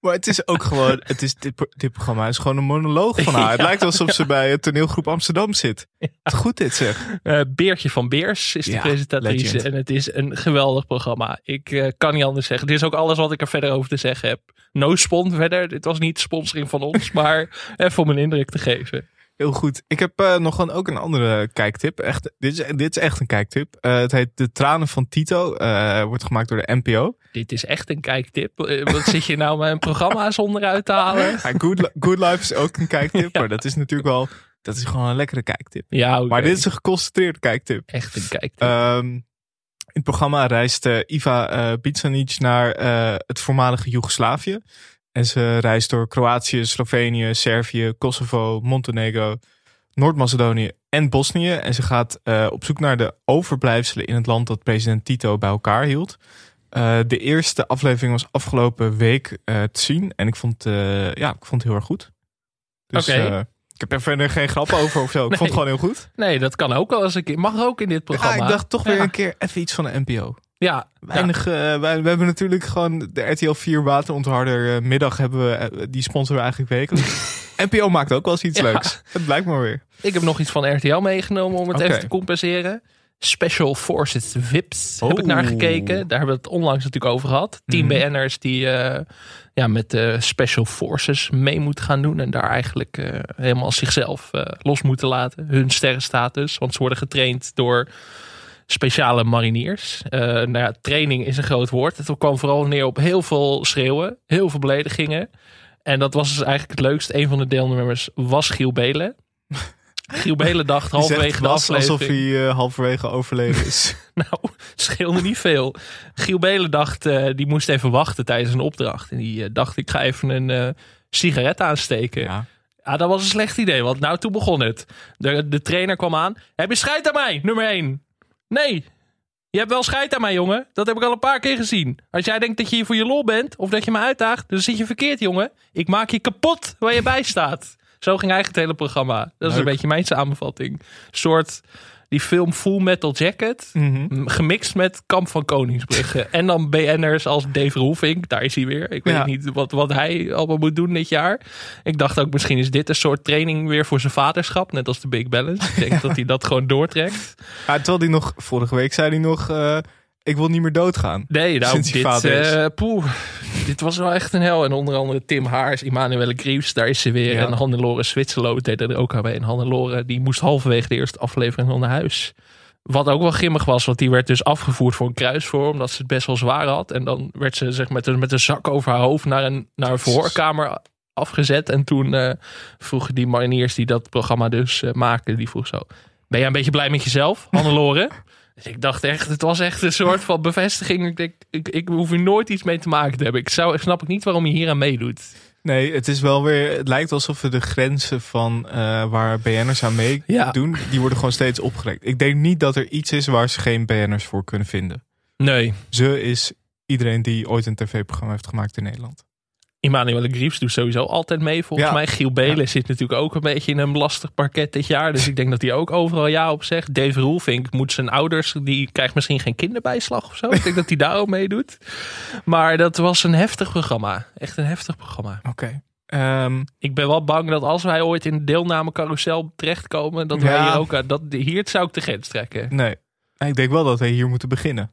Maar het is ook gewoon, het is, dit, dit programma is gewoon een monoloog van haar. Het lijkt alsof ze bij het toneelgroep Amsterdam zit. Goed dit zeg. Eh, Beertje van Beers is de Ja, presentatrice. legend. En het is een geweldig programma. Ik eh, kan niet anders zeggen. Dit is ook alles wat ik er verder over te zeggen heb. No spon verder. Dit was niet sponsoring van ons. maar even om een indruk te geven. Heel goed. Ik heb eh, nog een, ook een andere kijktip. Echt, dit, is, dit is echt een kijktip. Eh, het heet De Tranen van Tito. Eh, wordt gemaakt door de NPO. Dit is echt een kijktip. Wat zit je nou mijn programma's onderuit te halen? Good, Good Life is ook een kijktip. Maar dat is natuurlijk wel... Dat is gewoon een lekkere kijktip. Ja. Maar dit is een geconcentreerde kijktip. echt een kijktip. Ehm, in het programma reist Iva Bicanic naar het voormalige Joegoslavië. En ze reist door Kroatië, Slovenië, Servië, Kosovo, Montenegro, Noord-Macedonië en Bosnië. En ze gaat eh, op zoek naar de overblijfselen in het land dat president Tito bij elkaar hield. Eh, de eerste aflevering was afgelopen week eh, te zien. En ik vond, ja, ik vond het heel erg goed. Dus Oké. ik heb er verder geen grap over of zo. Ik Nee. vond het gewoon heel goed. Nee, dat kan ook wel eens een keer. Mag ook in dit programma. Ja, ik dacht toch weer een keer even iets van de NPO. Ja, Weinig, eh, wij, we hebben natuurlijk gewoon de RTL 4 waterontharder eh, middag hebben we, eh, die sponsoren we eigenlijk wekelijks. NPO maakt ook wel eens iets Ja. leuks. Het blijkt maar weer. Ik heb nog iets van RTL meegenomen om het even te compenseren. Special Forces VIPs heb ik Oh. naar gekeken. Daar hebben we het onlangs natuurlijk over gehad. Tien Mhm. BN'ers die ja, met de Special Forces mee moeten gaan doen. En daar eigenlijk helemaal zichzelf los moeten laten. Hun sterrenstatus. Want ze worden getraind door speciale mariniers. Eh, nou ja, training is een groot woord. Het kwam vooral neer op heel veel schreeuwen. Heel veel beledigingen. En dat was dus eigenlijk het leukste. Een van de deelnemers was Giel Belen. Giel Belen dacht halverwege de was aflevering. alsof hij eh, halverwege overleden is. Nou, scheelde niet veel. Giel Belen dacht, eh, die moest even wachten tijdens een opdracht. En die dacht, ik ga even een sigaret aansteken. Ja. ja. dat was een slecht idee, want nou, toen begon het. De, de trainer kwam aan. Heb je scheid aan mij, nummer 1? Nee, je hebt wel scheid aan mij, jongen. Dat heb ik al een paar keer gezien. Als jij denkt dat je hier voor je lol bent, of dat je me uitdaagt, dan zit je verkeerd, jongen. Ik maak je kapot waar je bij staat. Zo ging eigenlijk het hele programma. Dat is Leuk. een beetje mijn samenvatting. Een soort die film Full Metal Jacket. Mhm. Gemixt met Kamp van Koningsbrugge. en dan BN'ers als Dave Roelvink. Daar is hij weer. Ik weet Ja. niet wat, wat hij allemaal moet doen dit jaar. Ik dacht ook misschien is dit een soort training weer voor zijn vaderschap. Net als de Big Balance. Ik denk dat hij dat gewoon doortrekt. Ja, terwijl hij nog, vorige week zei hij nog, eh, ik wil niet meer doodgaan. Nee, nou, Sinds dit, eh, poeh, dit was wel echt een hel. En onder andere Tim Haars, Emmanuelle Greaves, daar is ze weer. Ja. En Hannelore Zwitserlo deed er ook aan bij. En Hannelore, die moest halverwege de eerste aflevering al naar huis. Wat ook wel grimmig was, want die werd dus afgevoerd voor een kruisvorm, omdat ze het best wel zwaar had. En dan werd ze zeg, met, een, met een zak over haar hoofd naar een, naar een verhoorkamer afgezet. En toen eh, vroegen die mariniers die dat programma dus eh, maakten, die vroeg zo... Ben jij een beetje blij met jezelf, Hannelore? Dus ik dacht echt, het was echt een soort van bevestiging. Ik denk, ik, ik hoef hier nooit iets mee te maken te hebben. Ik zou, snap ik niet waarom je hier aan meedoet. Nee, het is wel weer. Het lijkt alsof we de grenzen van eh, waar BN'ers aan meedoen, Ja. die worden gewoon steeds opgerekt. Ik denk niet dat er iets is waar ze geen BN'ers voor kunnen vinden. Nee. Ze is iedereen die ooit een tv-programma heeft gemaakt in Nederland. Emmanuelle Greaves doet sowieso altijd mee, volgens Ja. mij. Giel Belen zit natuurlijk ook een beetje in een lastig parket dit jaar. Dus ik denk dat hij ook overal ja op zegt. Dave Roelvink moet zijn ouders, die krijgt misschien geen kinderbijslag of zo. Ik denk dat hij daar ook meedoet. Maar dat was een heftig programma. Echt een heftig programma. Oké. Ehm, Ik ben wel bang dat als wij ooit in de deelnamecarousel terechtkomen, dat wij Ja. hier ook dat hier zou ik de grens trekken. nee. Ik denk wel dat wij hier moeten beginnen.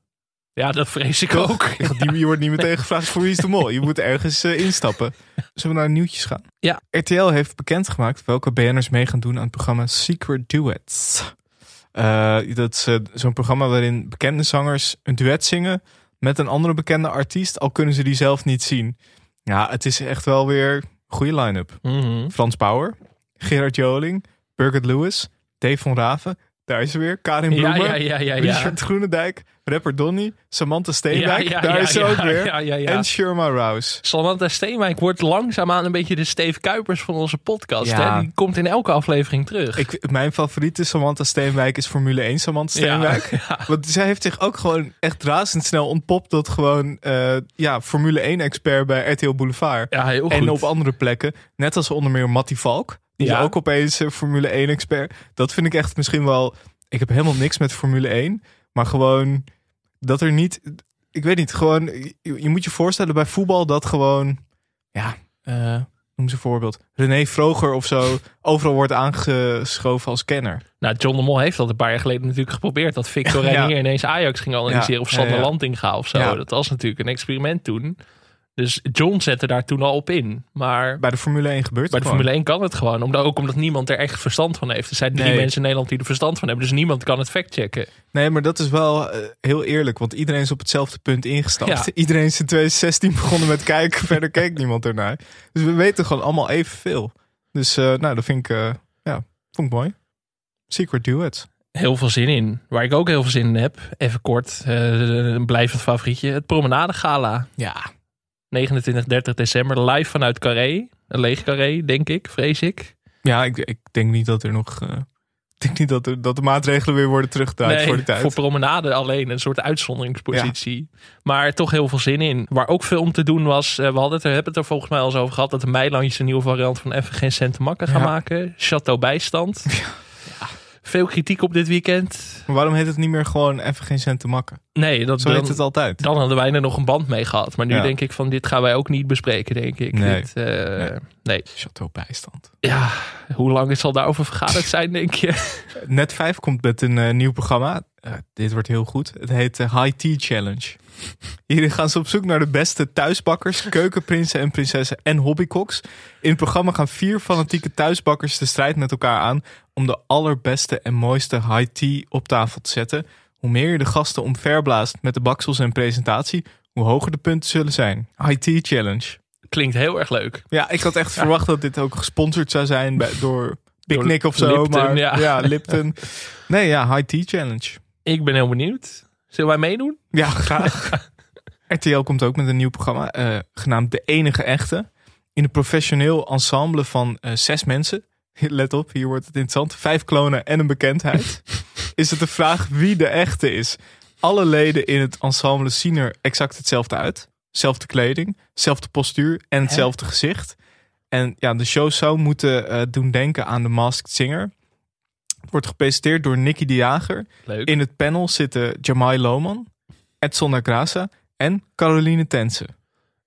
Ja, dat vrees ik ook. Je wordt niet meteen gevraagd voor wie is de mol. Je moet ergens eh, instappen. Zullen we naar nieuwtjes gaan? Ja. RTL heeft bekendgemaakt welke BN'ers mee gaan doen aan het programma Secret Duets. Eh, dat is eh, zo'n programma waarin bekende zangers een duet zingen met een andere bekende artiest, al kunnen ze die zelf niet zien. Ja, het is echt wel weer een goede line-up. Mhm. Frans Bauer, Gerard Joling, Birgit Lewis, Dave van Raven, Daar is ze weer. Karin Bloemen. ja, ja, ja, ja. Richard Groenendijk. Rapper Donny. Samantha Steenwijk. Ja, ja, Daar is ze ja, ook weer. ja, ja, ja. En Sherma Rouse. Samantha Steenwijk wordt langzaamaan een beetje de Steve Kuipers van onze podcast. Ja. Hè? Die komt in elke aflevering terug. Ik, mijn favoriete Samantha Steenwijk is Formule 1 Samantha Steenwijk. Ja, Want zij heeft zich ook gewoon echt razendsnel ontpopt tot gewoon eh, ja, Formule 1 expert bij RTL Boulevard. Ja, heel en op andere plekken. Net als onder meer Mattie Valk. Die Ja. is ook opeens eh, Formule 1 expert. Dat vind ik echt misschien wel... Ik heb helemaal niks met Formule 1. Maar gewoon dat er niet... Ik weet niet, gewoon... Je, je moet je voorstellen bij voetbal dat gewoon... Ja, eh, noem ze een voorbeeld. René Vroger of zo overal wordt aangeschoven als kenner. Nou, John de Mol heeft dat een paar jaar geleden natuurlijk geprobeerd. Dat Victor Ja. Reinier ineens Ajax ging analyseren. Ja, Of Sander ja. Lantinga of zo. Dat was natuurlijk een experiment toen. Dus John zette daar toen al op in. Maar Bij de Formule 1 gebeurt bij het de gewoon. Formule 1 kan het gewoon. Omdat, ook omdat niemand er echt verstand van heeft. Er zijn drie Nee. mensen in Nederland die er verstand van hebben. Dus niemand kan het factchecken. Nee, maar dat is wel eh, heel eerlijk. Want iedereen is op hetzelfde punt ingestapt. Ja. Iedereen is in 2016 begonnen met kijken. Verder keek niemand ernaar. Dus we weten gewoon allemaal evenveel. Dus eh, nou, dat vind ik, eh, ja, vond ik mooi. Secret Duets. Heel veel zin in. Waar ik ook heel veel zin in heb. Even kort. een blijvend favorietje. Het Promenade Gala. Ja. 29, 30 december. Live vanuit Carré. Een leeg Carré, denk ik. Vrees ik. Ja, ik, ik denk niet dat er nog... eh, ik denk niet dat, er, dat de maatregelen weer worden teruggedraaid Nee, voor die tijd. voor promenade alleen een soort uitzonderingspositie. Maar toch heel veel zin in. Waar ook veel om te doen was, eh, we hadden het er, hebben het er volgens mij al eens over gehad, dat de Meilandjes een nieuwe variant van even geen cent te makken gaan Ja. maken. Chateau Bijstand. Veel kritiek op dit weekend. Maar waarom heet het niet meer gewoon even geen cent te makken? Nee, dat Zo heet dan, het altijd. dan hadden wij er nog een band mee gehad. Maar nu Ja. denk ik van, dit gaan wij ook niet bespreken, denk ik. Nee. Dit, eh, Nee. nee. Chateau bijstand. Ja, hoe lang zal daarover vergaderd zijn, denk je? Net 5 komt met een eh, nieuw programma. Eh, dit wordt heel goed. Het heet High Tea Challenge. Hierin gaan ze op zoek naar de beste thuisbakkers, keukenprinsen en prinsessen en hobbykoks. In het programma gaan vier fanatieke thuisbakkers de strijd met elkaar aan om de allerbeste en mooiste high tea op tafel te zetten. Hoe meer je de gasten omverblaast met de baksels en presentatie, hoe hoger de punten zullen zijn. High Tea Challenge. Klinkt heel erg leuk. Ja, ik had echt verwacht dat dit ook gesponsord zou zijn bij, door Picnic of zo. Lipton, maar ja. ja. Lipton. Nee, ja, High Tea Challenge. Ik ben heel benieuwd. Zullen wij meedoen? Ja, graag. RTL komt ook met een nieuw programma, eh, genaamd De Enige Echte. In een professioneel ensemble van eh, zes mensen. Let op, hier wordt het interessant. Vijf klonen en een bekendheid. is het de vraag wie de echte is. Alle leden in het ensemble zien er exact hetzelfde uit. Zelfde kleding, zelfde postuur en hetzelfde gezicht. En ja, de show zou moeten eh, doen denken aan de Masked Singer. Wordt gepresenteerd door Nicky de Jager. Leuk. In het panel zitten Jamai Lohman, Edson da Graça en Caroline Tense.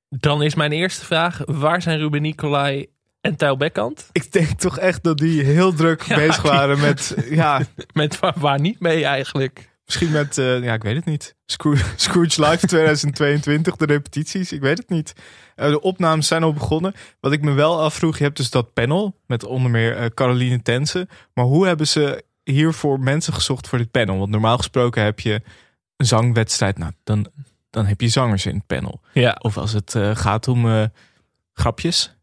Dan is mijn eerste vraag: waar zijn Ruben Nicolai en Tijl Bekkant? Ik denk toch echt dat die heel druk Ja, bezig waren met, ja, Met waar, waar niet mee eigenlijk? Misschien met, eh, ja, ik weet het niet. Scroo- Scrooge Live 2022, de repetities, ik weet het niet. Eh, de opnames zijn al begonnen. Wat ik me wel afvroeg, je hebt dus dat panel met onder meer eh, Caroline Tense. Maar hoe hebben ze hiervoor mensen gezocht voor dit panel? Want normaal gesproken heb je een zangwedstrijd. Nou, dan, dan heb je zangers in het panel. Ja. Of als het gaat om grapjes.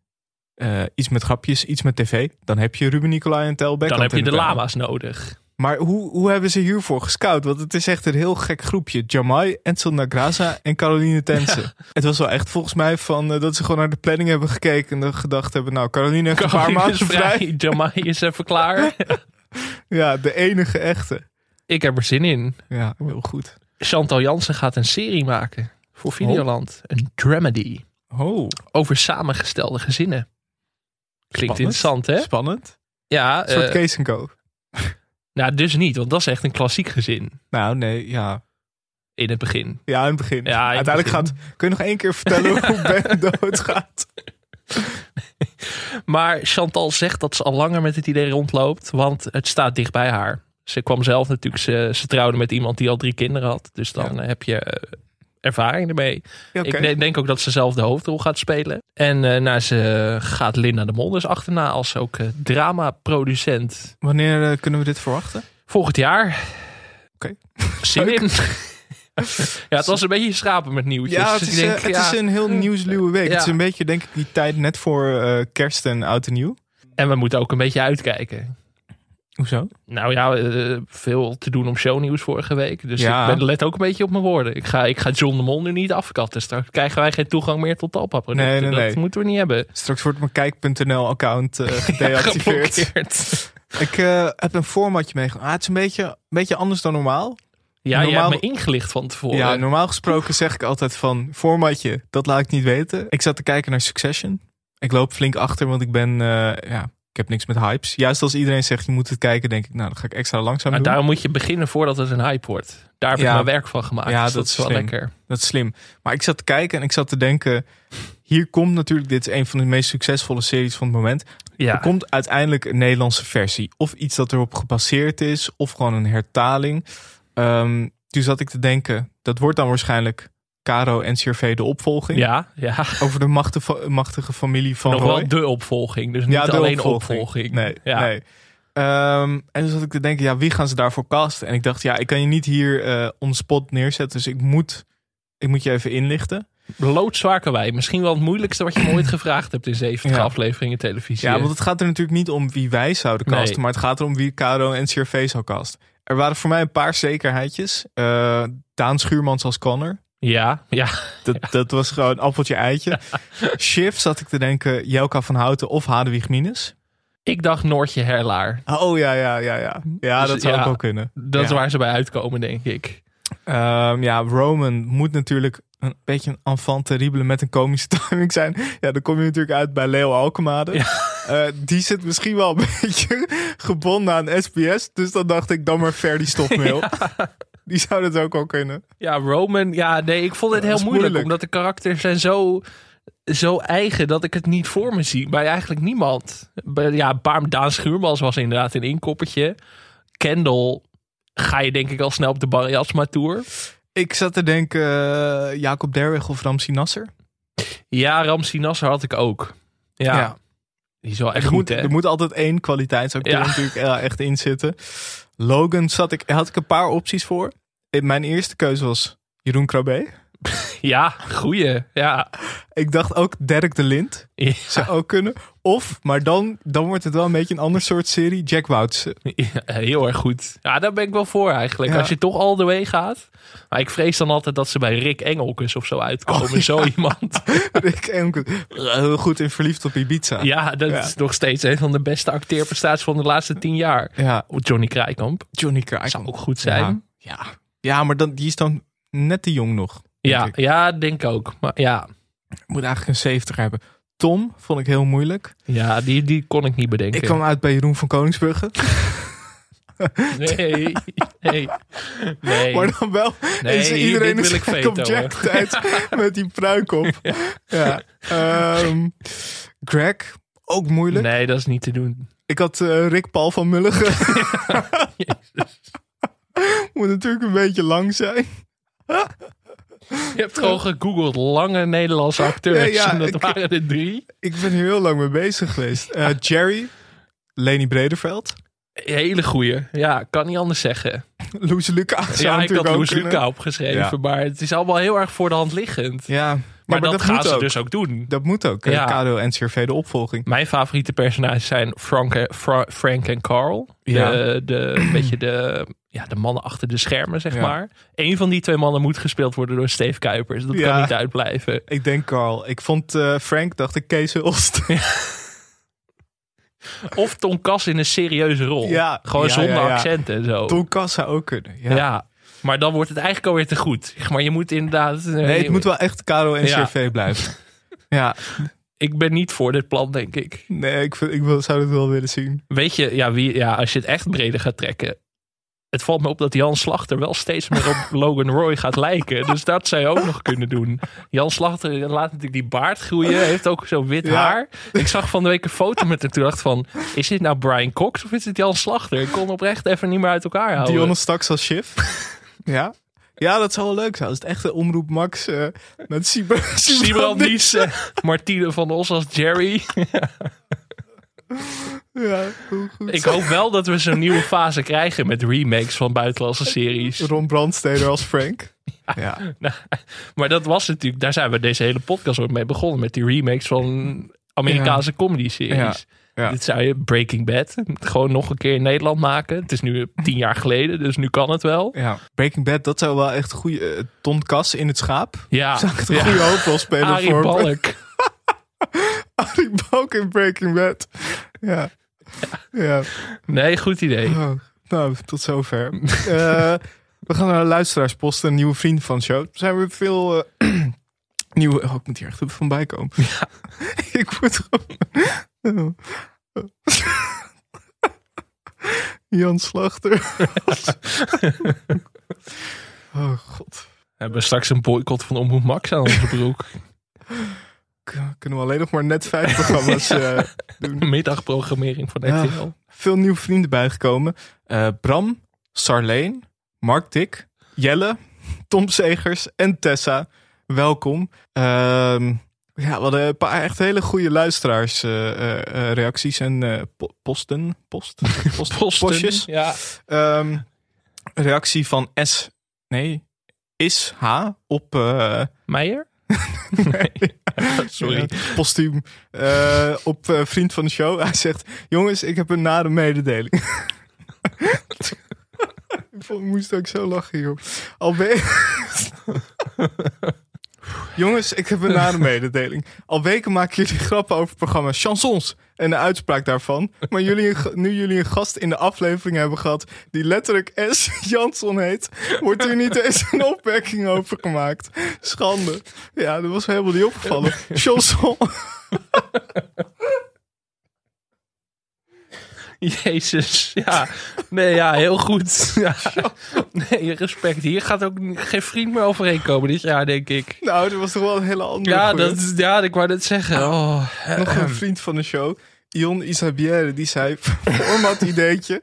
iets met grapjes, iets met tv. Dan heb je Ruben Nicolai en Tel Bekkant Dan heb je de lama's nodig. Maar hoe, hoe hebben ze hiervoor gescout? Want het is echt een heel gek groepje. Jamai, Edsel Nagraza en Caroline Tense. Het was wel echt volgens mij van eh, dat ze gewoon naar de planning hebben gekeken. En dan gedacht hebben, nou Caroline heeft een paar Caroline maanden vrij. vrij. Jamai is even klaar. Ja, de enige echte. Ik heb er zin in. Ja, heel goed. Chantal Jansen gaat een serie maken voor Videoland. Een dramedy Oh, over samengestelde gezinnen. Klinkt Spannend. interessant, hè? spannend. Ja, Een soort Co. nou dus niet, want dat is echt een klassiek gezin Nou, nee, ja. in het begin. Ja, in het begin. Ja, in het Uiteindelijk begin. gaat... Kun je nog één keer vertellen hoe Ben doodgaat? Maar Chantal zegt dat ze al langer met het idee rondloopt, want het staat dicht bij haar. Ze kwam zelf natuurlijk, ze, ze trouwde met iemand die al drie kinderen had. Dus dan heb je eh, ervaring ermee. Ik de- denk ook dat ze zelf de hoofdrol gaat spelen. En eh nou, ze gaat Linda de Mol dus achterna als ook eh, drama-producent. Wanneer eh, kunnen we dit verwachten? Volgend jaar. Oké. In. ja, het was een beetje schrapen met nieuwtjes. Ja, het Dus is, denk, eh, het ja. is een heel nieuwsluwe week. Ja. Het is een beetje, denk ik, die tijd net voor kerst en oud en nieuw. En we moeten ook een beetje uitkijken. Hoezo? Nou ja, eh, veel te doen om shownieuws vorige week. Dus Ja. ik ben let ook een beetje op mijn woorden. Ik ga, ik ga John de Mol nu niet afkatten. Straks krijgen wij geen toegang meer tot Talpa-producten. Nee, nee, Dat nee. moeten we niet hebben. Straks wordt mijn kijk.nl-account eh gedeactiveerd. Ik eh, heb een formatje meegenomen. Ah, het is een beetje, een beetje anders dan normaal. Ja, je Normaal- hebt me ingelicht van tevoren. Ja, normaal gesproken zeg ik altijd van formatje, dat laat ik niet weten. Ik zat te kijken naar Succession. Ik loop flink achter, want ik ben, ja, ik heb niks met hypes. Juist als iedereen zegt je moet het kijken, denk ik, nou dan ga ik extra langzaam maar doen. daarom moet je beginnen voordat het een hype wordt. Daar heb ik Ja. mijn werk van gemaakt. Ja, Dus dat dat, is wel slim. lekker. Dat is slim. Maar ik zat te kijken en ik zat te denken, hier komt natuurlijk, dit is een van de meest succesvolle series van het moment. Ja. Er komt uiteindelijk een Nederlandse versie. Of iets dat erop gebaseerd is, of gewoon een hertaling. Ehm, toen zat ik te denken, dat wordt dan waarschijnlijk Caro en CRV de opvolging. Ja, ja. Over de machtige, machtige familie van Nog Roy. wel de opvolging. Dus niet Ja, alleen opvolging. opvolging. Nee, ja. nee. Ehm, en toen zat ik te denken, ja, wie gaan ze daarvoor casten? En ik dacht, ja, ik kan je niet hier eh on spot neerzetten. Dus ik moet, ik moet je even inlichten. Loodzwaar wij. Misschien wel het moeilijkste wat je me ooit gevraagd hebt in 70 Ja. afleveringen televisie. Ja, want het gaat er natuurlijk niet om wie wij zouden Nee. casten. Maar het gaat erom wie Caro en CRV zou casten. Er waren voor mij een paar zekerheidjes. Eh, Daan Schuurmans als Connor. Ja, ja. Dat, dat was gewoon appeltje eitje. Shift zat ik te denken, Jelka van Houten of Hadewig Minus. Ik dacht Noortje Herlaar. Oh ja, ja, ja, ja. Ja, Dus dat zou ja, ook wel kunnen. Dat is Ja. waar ze bij uitkomen, denk ik. Ehm, ja, Roman moet natuurlijk een beetje een enfant terrible met een komische timing zijn. Ja, dan kom je natuurlijk uit bij Leo Alkemade. Eh, die zit misschien wel een beetje gebonden aan SBS. Dus dan dacht ik, dan maar Ferdy Stofmeel. Die zou dat ook al kunnen. Ja, Roman. Ja, nee, ik vond het heel moeilijk, moeilijk. Omdat de karakters zijn zo, zo eigen dat ik het niet voor me zie. Bij eigenlijk niemand. Bij, ja, paar Daan Schuurmans was inderdaad een inkoppertje. Kendall ga je denk ik al snel op de Barry Asma Tour. Ik zat te denken, eh, Jacob Derwig of Ramsi Nasser. Ja, Ramsi Nasser had ik ook. Ja, Ja. die is wel echt er, goed, moet, hè? er moet altijd één kwaliteitsacteur Ja. natuurlijk echt in zitten. Logan zat ik, had ik een paar opties voor. Eh, Mijn eerste keuze was Jeroen Krabbe. Ja, goeie. Ja. Ik dacht ook Dirk de Lind. Ja. Zou ook kunnen. Of, maar dan, dan wordt het wel een beetje een ander soort serie. Jack Woutsen. Ja, heel erg goed. Ja, daar ben ik wel voor eigenlijk. Ja. Als je toch all the way gaat. Maar ik vrees dan altijd dat ze bij Rick Engelkes of zo uitkomen. Oh, Zo iemand. Rick Engelke. Heel goed in Verliefd op Ibiza. Ja, dat is nog steeds een van de beste acteerprestaties van de laatste tien jaar. Ja, Johnny Krijkamp. Johnny Kraaikamp. Zou ook goed zijn. Ja, ja. maar dan, die is dan net te jong nog. denk Ja, ik. ja, denk ik ook. Maar ja, Moet eigenlijk een 70 hebben. Tom vond ik heel moeilijk. ja die, die kon ik niet bedenken. Ik kwam uit bij Jeroen van Koningsbrugge. Nee, nee, nee. Maar dan wel. Nee, is iedereen is wil ik gek op Jack tijd met die pruik op. Ja. Ehm, Greg, ook moeilijk. Nee, dat is niet te doen. Ik had eh, Rick Paul van Mulligen. Moet natuurlijk een beetje lang zijn. Je hebt gewoon gegoogeld lange Nederlandse acteurs. Ja, ja, en dat ik- waren er drie. Ik ben hier heel lang mee bezig geweest. Eh, Jerry, Leni Brederveld, Hele goeie. Ja, kan niet anders zeggen. Loes Luca. ja, ik had Loes. Luca opgeschreven. Ja. Maar het is allemaal heel erg voor de hand liggend. Ja, maar, maar dat, dat gaan ze ook. dus ook doen. Dat moet ook. Ja. Ja. Kado en CRV de opvolging. Mijn favoriete personages zijn Frank, en- Fra- Frank en Carl. Ja. De, de, een beetje de, ja, de mannen achter de schermen, zeg Ja. maar. Eén van die twee mannen moet gespeeld worden door Steve Kuipers. Dat Ja. kan niet uitblijven. Ik denk Carl. Ik vond eh, Frank, dacht ik, Kees Hulst. Of Tom Kas in een serieuze rol. Ja. Gewoon Ja, zonder ja, ja. accent en zo. Tom Kass zou ook kunnen. Ja. ja. Maar dan wordt het eigenlijk alweer te goed. Maar je moet inderdaad... Nee, het moet wel echt Kado en Ja. CRV blijven. ja, Ik ben niet voor dit plan, denk ik. nee, ik, vind, ik wil, zou het wel willen zien. Weet je, ja, wie, ja, als je het echt breder gaat trekken. Het valt me op dat Jan Slachter wel steeds meer op Logan Roy gaat lijken. Dus dat zou je ook nog kunnen doen. Jan Slachter laat natuurlijk die baard groeien. Heeft ook zo wit Ja. haar. Ik zag van de week een foto met hem. Toen dacht van, is dit nou Brian Cox of is dit Jan Slachter? Ik kon oprecht even niet meer uit elkaar houden. Dionne straks als chef. ja. Ja, dat zou wel leuk zijn. Als het echt een omroep Max eh, met Sieber, Sibrand Nies, eh, Martine van Os als Jerry. Ja, heel goed. Ik hoop wel dat we zo'n nieuwe fase krijgen met remakes van buitenlandse series. Ron Brandsteder als Frank. Ja. Nou, maar dat was natuurlijk, daar zijn we deze hele podcast ook mee begonnen. Met die remakes van Amerikaanse comedy series. Ja. Ja. Dit zou je Breaking Bad gewoon nog een keer in Nederland maken. Het is nu tien jaar geleden, dus nu kan het wel. Ja, Breaking Bad, dat zou wel echt een goede eh, Ton Kas in het schaap. Ja, Zou ik het een ja. goede hoofdrolspeler Arie voor Balk. Arie Balk in Breaking Bad. Ja. Ja. Nee, goed idee. Oh, nou, tot zover. Eh, we gaan naar de luisteraarspost, een nieuwe vriend van de show. Er zijn weer veel eh, nieuwe... Oh, ik moet hier echt even van bij komen. ik moet gewoon... Jan Slachter. oh, god. We hebben straks een boycott van Omroep Max aan onze broek. Kunnen we alleen nog maar net vijf programma's eh, doen. Middagprogrammering van Ja. RTL. veel nieuwe vrienden bijgekomen. Eh, Bram, Sarleen, Mark Dick, Jelle, Tom Segers en Tessa. Welkom. Ehm, ja, we hadden een paar echt hele goede luisteraars eh, reacties en po- posten. Post? Post Posten, Postjes. Ja. Ehm, reactie van S. Nee, is H op. eh, Meijer? Sorry. postuum. Eh, op eh, vriend van de show. Hij zegt: Jongens, ik heb een nare mededeling. ik moest ook zo lachen, joh. Al ben Jongens, ik heb een nare mededeling. Al weken maken jullie grappen over het programma Chansons en de uitspraak daarvan. Maar jullie, nu jullie een gast in de aflevering hebben gehad die letterlijk S. Jansson heet, wordt hier niet eens een opmerking over gemaakt. Schande. Ja, dat was me helemaal niet opgevallen. Chanson. Jezus, ja. Nee, ja, heel goed. Ja. Nee, respect. Hier gaat ook geen vriend meer overheen komen dit jaar, denk ik. Nou, dat was toch wel een hele andere Ja, goeie. dat, ja ik wou net zeggen. Oh, Nog een vriend van de show, Ion Isabière, die zei: format ideetje.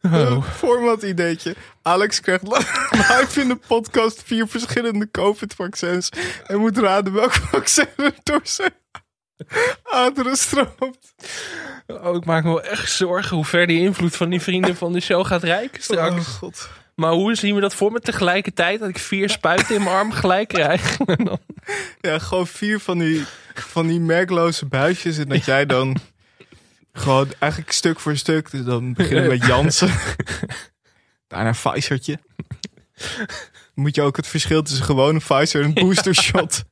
Oh. Format ideetje. Alex krijgt li- live in de podcast vier verschillende COVID-vaccins. En moet raden welk vaccin er door zijn aderen stroomt. Oh, ik maak me wel echt zorgen hoe ver die invloed van die vrienden van de show gaat reiken straks. Oh, god. Maar hoe zien we dat voor me tegelijkertijd? Dat ik vier spuiten in mijn arm gelijk krijg. Ja, gewoon vier van die, van die merkloze buisjes. En dat jij dan gewoon eigenlijk stuk voor stuk. Dus dan beginnen met Jansen. Daarna Pfizertje. Moet je ook het verschil tussen gewone Pfizer en een booster shot.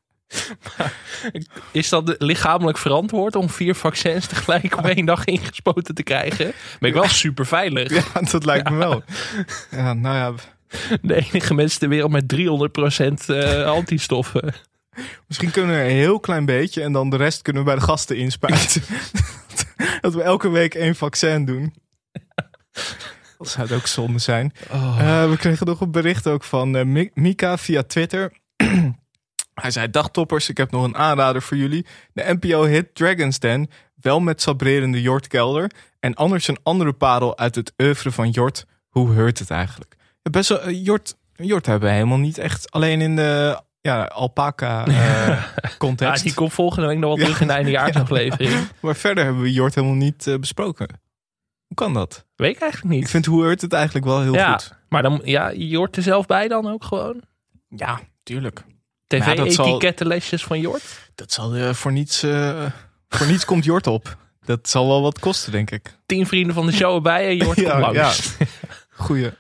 Is dat lichamelijk verantwoord om vier vaccins tegelijk op één dag ingespoten te krijgen? Ben ik wel super veilig. Ja, dat lijkt me wel. Ja, nou ja, De enige mensen ter wereld met 300% eh antistoffen. misschien kunnen we een heel klein beetje. En dan de rest kunnen we bij de gasten inspuiten. dat we elke week één vaccin doen. Dat zou het ook zonde zijn. Eh, we kregen nog een bericht ook van eh, Mi- Mika via Twitter. Hij zei, dag toppers, ik heb nog een aanrader voor jullie. De NPO-hit Dragon's Den, wel met sabrerende Jort Kelder. En anders een andere parel uit het oeuvre van Jort. Hoe heurt het eigenlijk? Best wel, eh, Jort, Jort hebben we helemaal niet echt alleen in de ja, alpaca Ja, context. die komt volgende week nog wel terug in de eindejaarsaflevering. Maar verder hebben we Jort helemaal niet eh, besproken. Hoe kan dat? Weet ik eigenlijk Ik niet. vind hoe heurt het eigenlijk wel heel ja, goed. maar dan, ja, je hoort er zelf bij dan ook gewoon. Ja, tuurlijk. Ja, TV-etikettenlesjes van Jort. Dat zal eh, voor niets. voor niets komt Jort op. Dat zal wel wat kosten, denk ik. Tien vrienden van de show erbij en Jort Ja, komt langs. Goeie.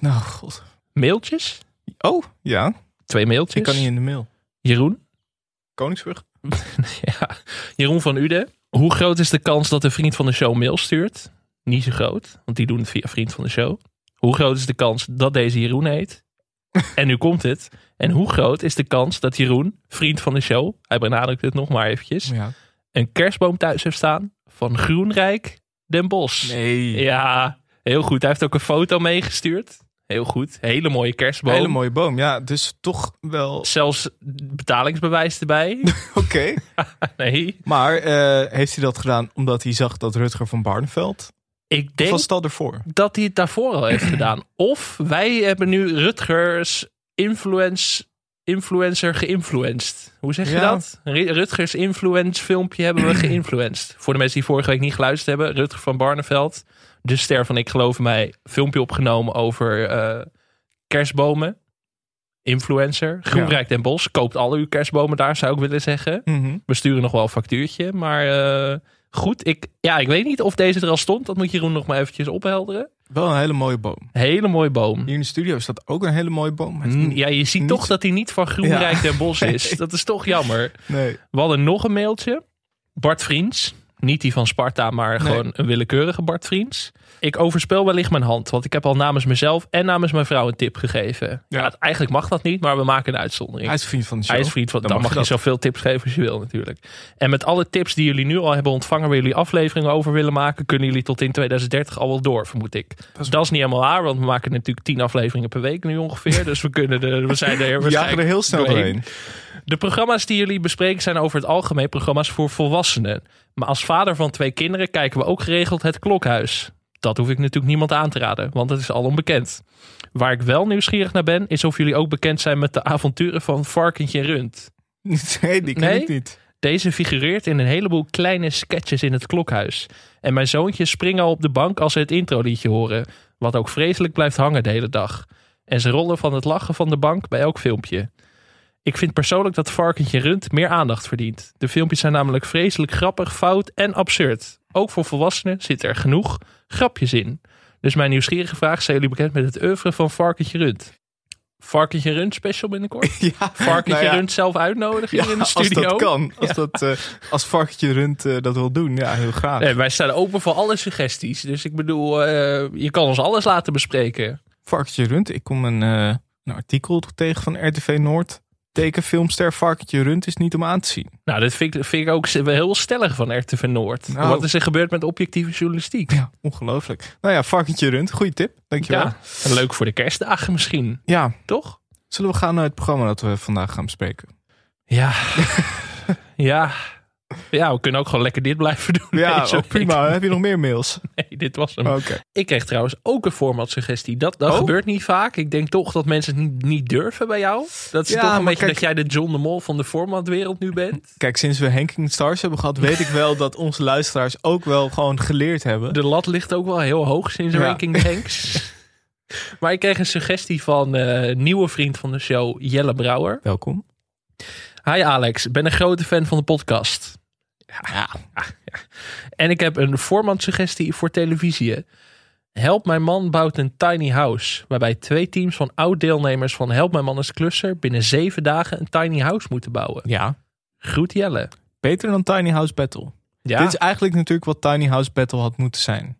Nou, god. Mailtjes? Oh, ja. Twee mailtjes. Ik kan niet in de mail. Jeroen? Koningsbrug? Ja. Jeroen van Uden. Hoe groot is de kans dat een vriend van de show mail stuurt? Niet zo groot, want die doen het via vriend van de show. Hoe groot is de kans dat deze Jeroen heet? En nu komt het. En hoe groot is de kans dat Jeroen, vriend van de show, hij benadrukt het nog maar eventjes, Ja. een kerstboom thuis heeft staan van Groenrijk Den Bosch? Nee. Ja, heel goed. Hij heeft ook een foto meegestuurd. Heel goed. Hele mooie kerstboom. Hele mooie boom. Ja, dus toch wel. Zelfs betalingsbewijs erbij. Oké. nee. Maar eh, heeft hij dat gedaan omdat hij zag dat Rutger van Barneveld. Ik Of denk was het al ervoor? dat hij het daarvoor al heeft gedaan. Of wij hebben nu Rutgers influence, influencer geïnfluenced. Hoe zeg je Ja. dat? Ru- Rutgers influence filmpje hebben we geïnfluenced. Voor de mensen die vorige week niet geluisterd hebben. Rutger van Barneveld, de ster van Ik Geloof in Mij. Filmpje opgenomen over eh, kerstbomen. influencer. Groenrijk Den Bos koopt al uw kerstbomen daar, zou ik willen zeggen. Mhm. We sturen nog wel een factuurtje. Maar eh, goed, ik, ja, ik weet niet of deze er al stond. Dat moet Jeroen nog maar eventjes ophelderen. Wel een hele mooie boom. Hele mooie boom. Hier in de studio staat ook een hele mooie boom. Mm, niet- Ja, je ziet niet- toch dat hij niet van Groenrijk Ja. Den Bos is. Dat is toch jammer. Nee. We hadden nog een mailtje. Bart Vriends. Niet die van Sparta, maar Nee. gewoon een willekeurige Bart Vriends. Ik overspel wellicht mijn hand. Want ik heb al namens mezelf en namens mijn vrouw een tip gegeven. Ja. eigenlijk mag dat niet, maar we maken een uitzondering. Hij is vriend van de show. Hij is vriend van. Dan Dan, mag je je dat. zoveel tips geven als je wil, natuurlijk. En met alle tips die jullie nu al hebben ontvangen, waar jullie afleveringen over willen maken, kunnen jullie tot in 2030 al wel door, vermoed ik. Dat is, niet helemaal waar, want we maken natuurlijk 10 afleveringen per week nu ongeveer. dus we kunnen er, we zijn er We waarschijnlijk er heel snel doorheen. De programma's die jullie bespreken zijn over het algemeen programma's voor volwassenen. Maar als vader van twee kinderen kijken we ook geregeld het klokhuis. Dat hoef ik natuurlijk niemand aan te raden, want het is al onbekend. Waar ik wel nieuwsgierig naar ben, is of jullie ook bekend zijn met de avonturen van Varkentje Rund. Nee, die ken Nee? ik niet. Deze figureert in een heleboel kleine sketches in het klokhuis. En mijn zoontjes springen al op de bank als ze het introliedje horen. Wat ook vreselijk blijft hangen de hele dag. En ze rollen van het lachen van de bank bij elk filmpje. Ik vind persoonlijk dat Varkentje Rund meer aandacht verdient. De filmpjes zijn namelijk vreselijk grappig, fout en absurd. Ook voor volwassenen zitten er genoeg grapjes in. Dus mijn nieuwsgierige vraag, zijn jullie bekend met het oeuvre van Varkentje Rund? Varkentje Rund special binnenkort? Ja, Varkentje nou ja. Rund zelf uitnodigen Ja, in de studio? Als dat kan. Als, dat, eh, als Varkentje Rund eh, dat wil doen. Ja, heel graag. Nee, wij staan open voor alle suggesties. Dus ik bedoel, eh, je kan ons alles laten bespreken. Varkentje Rund. Ik kom een, eh, een artikel tegen van RTV Noord. Tekenfilmster Varkentje Rund is niet om aan te zien. Nou, dat vind ik, vind ik ook wel heel stellig van RTV Noord. Nou. Wat is er gebeurd met objectieve journalistiek? Ja, ongelooflijk. Nou ja, Varkentje Rund. Goeie tip. Dankjewel. Ja, en leuk voor de kerstdagen misschien, ja. toch? Zullen we gaan naar het programma dat we vandaag gaan bespreken? Ja. ja. Ja, we kunnen ook gewoon lekker dit blijven doen. Ja, oh, prima. Heb je nog meer mails? Nee, dit was hem. Ik kreeg trouwens ook een formatsuggestie. Dat, dat Oh? gebeurt niet vaak. Ik denk toch dat mensen het niet, niet durven bij jou. Dat is Ja, toch een beetje kijk- dat jij de John de Mol van de formatwereld nu bent. Kijk, sinds we Hanking Stars hebben gehad, weet ik wel dat onze luisteraars ook wel gewoon geleerd hebben. De lat ligt ook wel heel hoog sinds Ja. Ranking Hanks. maar ik kreeg een suggestie van een nieuwe vriend van de show, Jelle Brouwer. Welkom. Hi Alex, ben een grote fan van de podcast. Ja. Ah, ja. En ik heb een formatsuggestie voor televisie. Help Mijn Man bouwt een tiny house. Waarbij twee teams van oud-deelnemers van Help Mijn Man is Klusser binnen zeven dagen een tiny house moeten bouwen. Ja. Groet Jelle. Beter dan Tiny House Battle. Ja, Dit is eigenlijk natuurlijk wat Tiny House Battle had moeten zijn.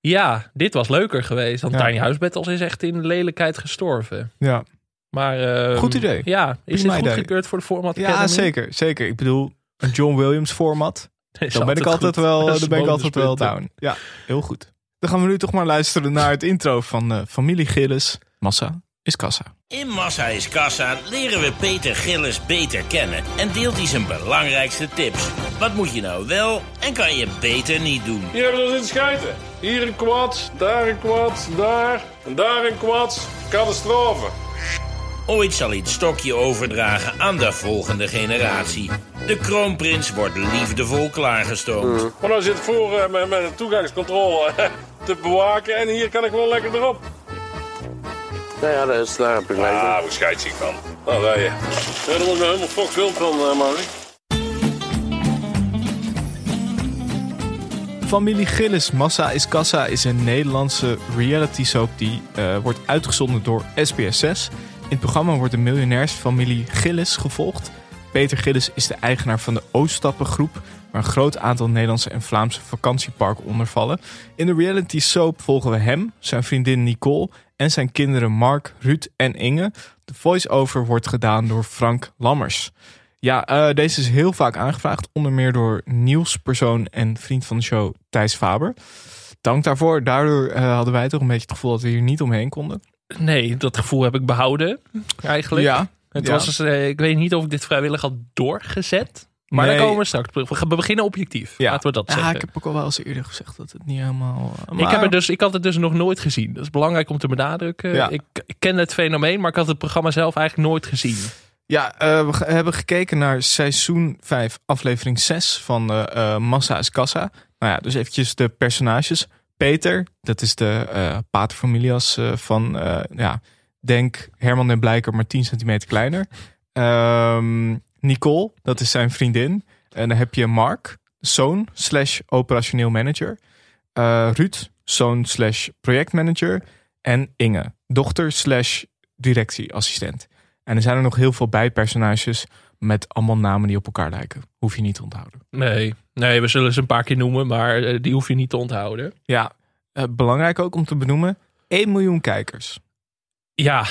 ja dit was leuker geweest. Want Ja. Tiny House Battles is echt in lelijkheid gestorven. Ja, Maar, ehm, Goed idee. Ja, is dit goed idee. gekeurd voor de format ja Academy? zeker, zeker. Ik bedoel, een John Williams format. Dan ben ik altijd goed. wel, dan ben ik altijd wel down. Ja, heel goed. Dan gaan we nu toch maar luisteren naar het intro van eh, Familie Gillis. Massa is kassa. In Massa is Kassa leren we Peter Gillis beter kennen en deelt hij zijn belangrijkste tips. Wat moet je nou wel en kan je beter niet doen? Hier hebben we ons in schijten. Hier een kwad, daar een kwad, daar en daar een kwad. Catastrofe. Ooit zal hij het stokje overdragen aan de volgende generatie. De kroonprins wordt liefdevol klaargestoomd. Maar nou zit voor eh, met, met een toegangscontrole te bewaken en hier kan ik wel lekker erop. Nou ja, dat is daar heb ik mee. Ah, waar scheidt ik van? Nou, rij je. Ja, daar word ik nou helemaal fox wild van, uh, Marie. Familie Gillis Massa is Kassa is een Nederlandse reality soap die eh, wordt uitgezonden door SBS6. In het programma wordt de miljonairsfamilie Gillis gevolgd. Peter Gillis is de eigenaar van de Ooststappengroep, waar een groot aantal Nederlandse en Vlaamse vakantieparken onder vallen. In de reality soap volgen we hem, zijn vriendin Nicole en zijn kinderen Mark, Ruud en Inge. De voice-over wordt gedaan door Frank Lammers. Ja, eh, deze is heel vaak aangevraagd. Onder meer door nieuwspersoon en vriend van de show Thijs Faber. Dank daarvoor. Daardoor eh, hadden wij toch een beetje het gevoel dat we hier niet omheen konden. Nee, dat gevoel heb ik behouden eigenlijk. Ja. Het ja. was, dus, eh, ik weet niet of ik dit vrijwillig had doorgezet. Maar Nee. daar komen we straks. We beginnen objectief. Ja. Laten we dat Ja, zeggen. ik heb ook al wel eens eerder gezegd dat het niet helemaal... eh, Ik, heb het dus, ik had het dus nog nooit gezien. Dat is belangrijk om te benadrukken. Ja. Ik, ik ken het fenomeen, maar ik had het programma zelf eigenlijk nooit gezien. Ja, eh, we hebben gekeken naar seizoen 5, aflevering 6 van eh, eh, Massa is Kassa. Nou ja, dus eventjes de personages. Peter, dat is de eh paterfamilias eh, van, eh, ja, Denk Herman en Blijker, maar 10 centimeter kleiner. Ehm, Nicole, dat is zijn vriendin. En dan heb je Mark, zoon slash operationeel manager. Ruud, zoon slash projectmanager. En Inge, dochter slash directieassistent. En er zijn er nog heel veel bijpersonages met allemaal namen die op elkaar lijken. Hoef je niet te onthouden. Nee, nee, we zullen ze een paar keer noemen, maar eh, die hoef je niet te onthouden. Ja, eh, belangrijk ook om te benoemen. 1 miljoen kijkers. Ja,